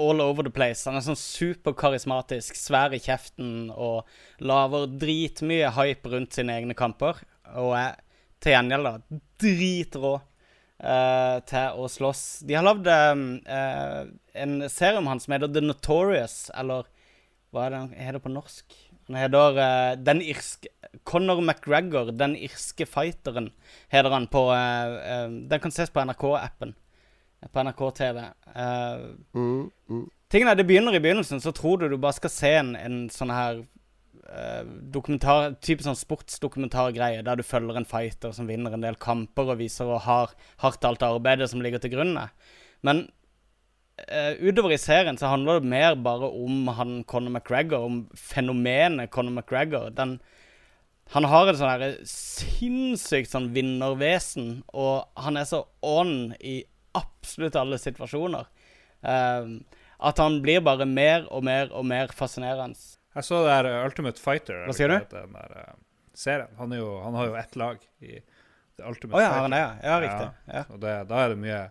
all over the place. Han er sånn superkarismatisk, svær i kjeften og lager dritmye hype rundt sine egne kamper. Og er til gjengjeld da dritrå uh, til å slåss. De har lagd uh, en serie om han som heter The Notorious, eller hva er det han heter på norsk? Han heter uh, Den irske Conor McGregor, den irske fighteren, heter han på Den kan ses på NRK-appen. På NRK TV. Uh, Mm, mm. Tingene, Det begynner i begynnelsen, så tror du du bare skal se en, en sånn her uh, dokumentar, type sånn sportsdokumentargreie der du følger en fighter som vinner en del kamper og viser og har hardt alt arbeidet som ligger til grunn. Men uh, utover i serien så handler det mer bare om han Conor McGregor, om fenomenet Conor McGregor. Den, han har et sånn sinnssykt sånn vinnervesen, og han er så on i absolutt alle situasjoner. Um, at han blir bare mer og mer og mer fascinerende. Jeg så det her uh, Ultimate Fighter. Hva sier du? Den der, uh, serien. Han, er jo, han har jo ett lag i The Ultimate oh, ja, Fighter. han det? Ja, riktig. Ja. og det, da er det mye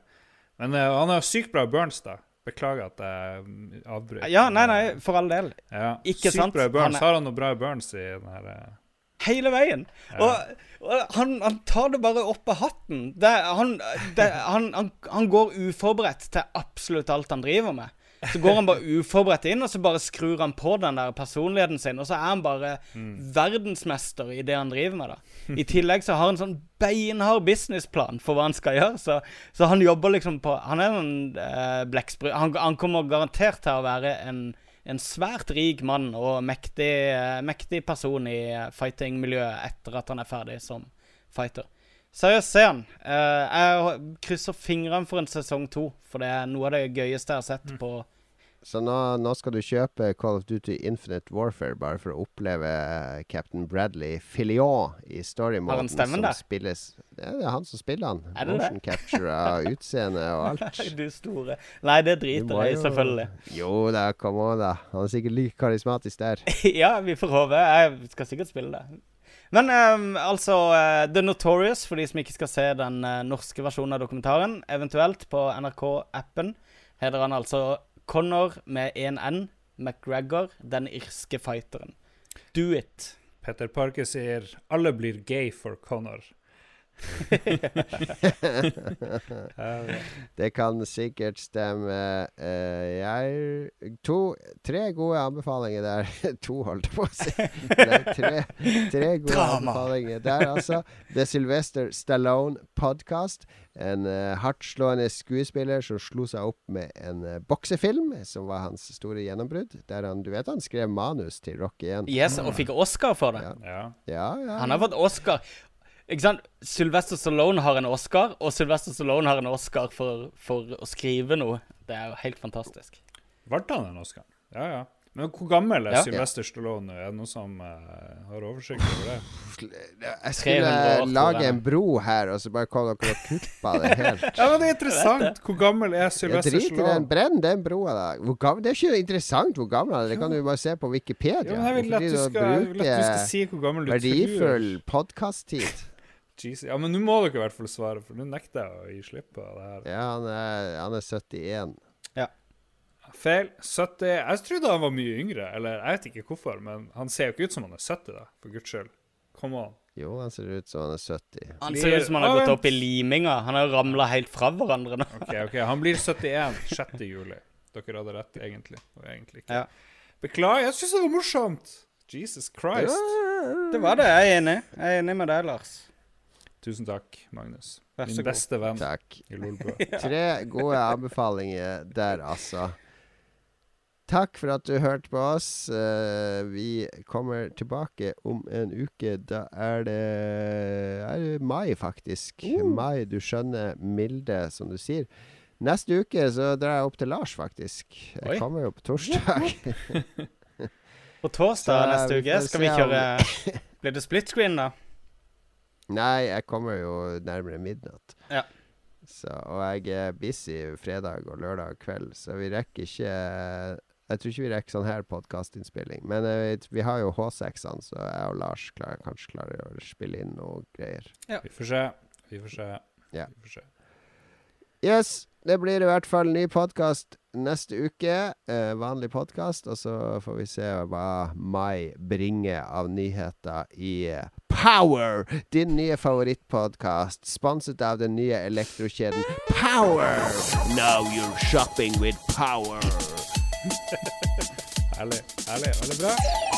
Men uh, han har sykt bra burns, da. Beklager at jeg avbryter. ja, nei, nei, for all del. Ja. Ikke sykt sant? bra burns. Han er- Har han noe bra burns i den her uh, Hele veien. Og, og han, han tar det bare opp av hatten. Det, han, det, han, han, han går uforberedt til absolutt alt han driver med. Så går han bare uforberedt inn, og så bare skrur han på den der personligheten sin. Og så er han bare verdensmester i det han driver med. da I tillegg så har han sånn beinhard businessplan for hva han skal gjøre. Så, så han jobber liksom på Han er en eh, blekksprut. Han, han kommer garantert til å være en, en svært rik mann og mektig, eh, mektig person i fighting-miljøet etter at han er ferdig som fighter. Seriøst, se han. Eh, jeg krysser fingrene for en sesong to, for det er noe av det gøyeste jeg har sett på Så nå, nå skal du kjøpe Call of Duty Infinite Warfare bare for å oppleve eh, Captain Bradley Filion i story Har han stemmen der? spilles Det er han som spiller han. Er det det? Motion capture av [LAUGHS] utseende og alt. Du store Nei, det driter jeg i, selvfølgelig. Jo da, kom on, da. Han er sikkert like karismatisk der. [LAUGHS] ja, vi får håpe. Jeg skal sikkert spille det. Men um, altså uh, The Notorious, for de som ikke skal se den uh, norske versjonen av dokumentaren, eventuelt på NRK-appen, heter han altså Conor med 1N. McGregor, den irske fighteren. Do it. Petter Parker sier 'alle blir gay for Connor'. [LAUGHS] Det kan sikkert stemme. Eh, jeg To Tre gode anbefalinger der. [LAUGHS] to, holdt jeg på å si. Nei, tre, tre gode Drama. anbefalinger der, altså. The Sylvester Stallone Podcast. En uh, hardtslående skuespiller som slo seg opp med en uh, boksefilm, som var hans store gjennombrudd. Der han, du vet han skrev manus til Rock 1. Yes, og fikk Oscar for det. Ja. ja. Ja, ja. Han har fått Oscar. Ikke sant? Sylvester Stallone har en Oscar, og Sylvester Stallone har en Oscar for, for å skrive noe. Det er jo helt fantastisk. Ble han en Oscar? Ja, ja. Men hvor gammel er Ja. Sylvester Stallone? Er det noen som uh, har oversikt over det? Jeg skulle lage en bro her, og så bare kom dere og kuppa det helt. [LAUGHS] Ja, men det er interessant. Hvor gammel er Sylvester i den. Stallone? Brenn den broa, da. Hvor gammel, det er ikke interessant hvor gammel han er. Det kan du bare se på Wikipedia. Jo, men jeg vil at du skal, jeg vil at du skal si hvor gammel du verdifull tror. podkast-tid. Jesus. Ja, men nå må dere i hvert fall svare, for nå nekter jeg å gi slipp på det her. Ja, han er, han er 71. Feil. 70. Jeg trodde han var mye yngre, eller jeg vet ikke hvorfor, men han ser jo ikke ut som han er 70, da, for guds skyld. Come on. Jo, han ser ut som han er 70. Han ser ut som han har gått opp i liminga. Han har ramla helt fra hverandre nå. OK, ok, han blir 71 6. juli. Dere hadde rett, egentlig. Og egentlig ikke. Ja. Beklager, jeg syns det var morsomt. Jesus Christ. Det var det. Jeg er enig. Jeg er enig med deg, Lars. Tusen takk, Magnus. Vær så Min god. beste venn Takk. i Lolbua. [LAUGHS] Tre gode anbefalinger der, altså. Takk for at du hørte på oss. Eh, vi kommer tilbake om en uke. Da er det, er det mai, faktisk. Mai, du skjønner. Milde, som du sier. Neste uke så drar jeg opp til Lars, faktisk. Jeg Oi. kommer jo på torsdag. [LAUGHS] På torsdag Så, neste uke skal vi om- kjøre [LAUGHS] Blir det split screen, da? Nei, jeg kommer jo nærmere midnatt. Ja. Så, og jeg er busy fredag og lørdag kveld, så vi rekker ikke Jeg tror ikke vi rekker sånn her podkastinnspilling. Men eh, vi har jo H6-ene, så jeg og Lars klarer, kanskje klarer å spille inn noe greier. Vi får se. Vi får se. Ja. Vi får se. Yes, det blir i hvert fall ny podkast neste uke. Eh, vanlig podkast. Og så får vi se hva mai bringer av nyheter i eh, Power! Din nye favorittpodkast. Sponset av den nye elektrokjeden Power! Now you're shopping with power. [LAUGHS] Herlig. Herlig. Veldig bra.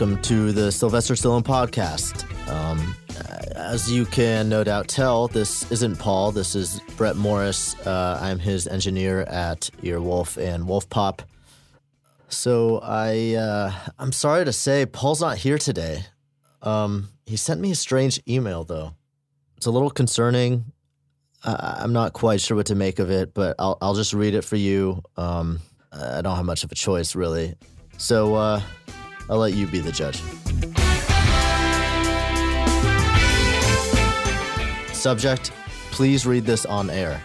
Welcome to the Sylvester Stallone podcast. Um, As you can no doubt tell, this isn't Paul. This is Brett Morris. Uh, I'm his engineer at Earwolf and Wolf Pop. So I, uh, I'm sorry to say, Paul's not here today. Um, he sent me a strange email though. It's a little concerning. I, I'm not quite sure what to make of it, but I'll, I'll just read it for you. Um, I don't have much of a choice really. So uh, I'll let you be the judge. Subject, please read this on air.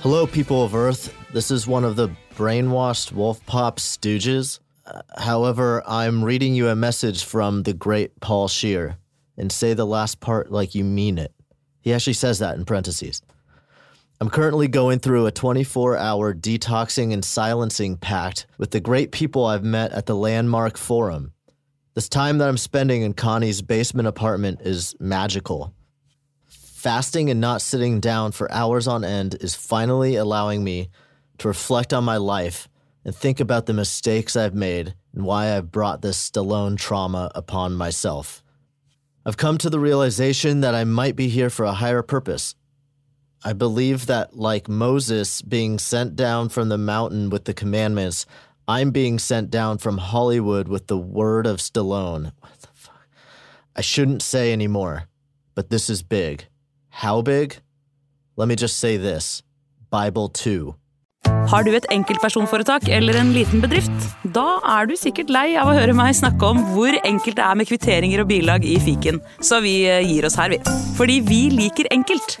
Hello, people of Earth. This is one of the brainwashed Wolf Pop stooges. Uh, however, I'm reading you a message from the great Paul Shear and say the last part like you mean it. He actually says that in parentheses. I'm currently going through a 24 hour detoxing and silencing pact with the great people I've met at the Landmark Forum. This time that I'm spending in Connie's basement apartment is magical. Fasting and not sitting down for hours on end is finally allowing me to reflect on my life and think about the mistakes I've made and why I've brought this Stallone trauma upon myself. I've come to the realization that I might be here for a higher purpose. I believe that, like Moses being sent down from the mountain with the commandments, I'm being sent down from Hollywood with the word of Stallone. What the fuck? I shouldn't say anymore, but this is big. How big? Let me just say this Bible 2. Har du et enkeltpersonforetak eller en liten bedrift? Da er du sikkert lei av å høre meg snakke om hvor enkelt det er med kvitteringer og bilag i fiken, så vi eh, gir oss her, vi. Fordi vi liker enkelt.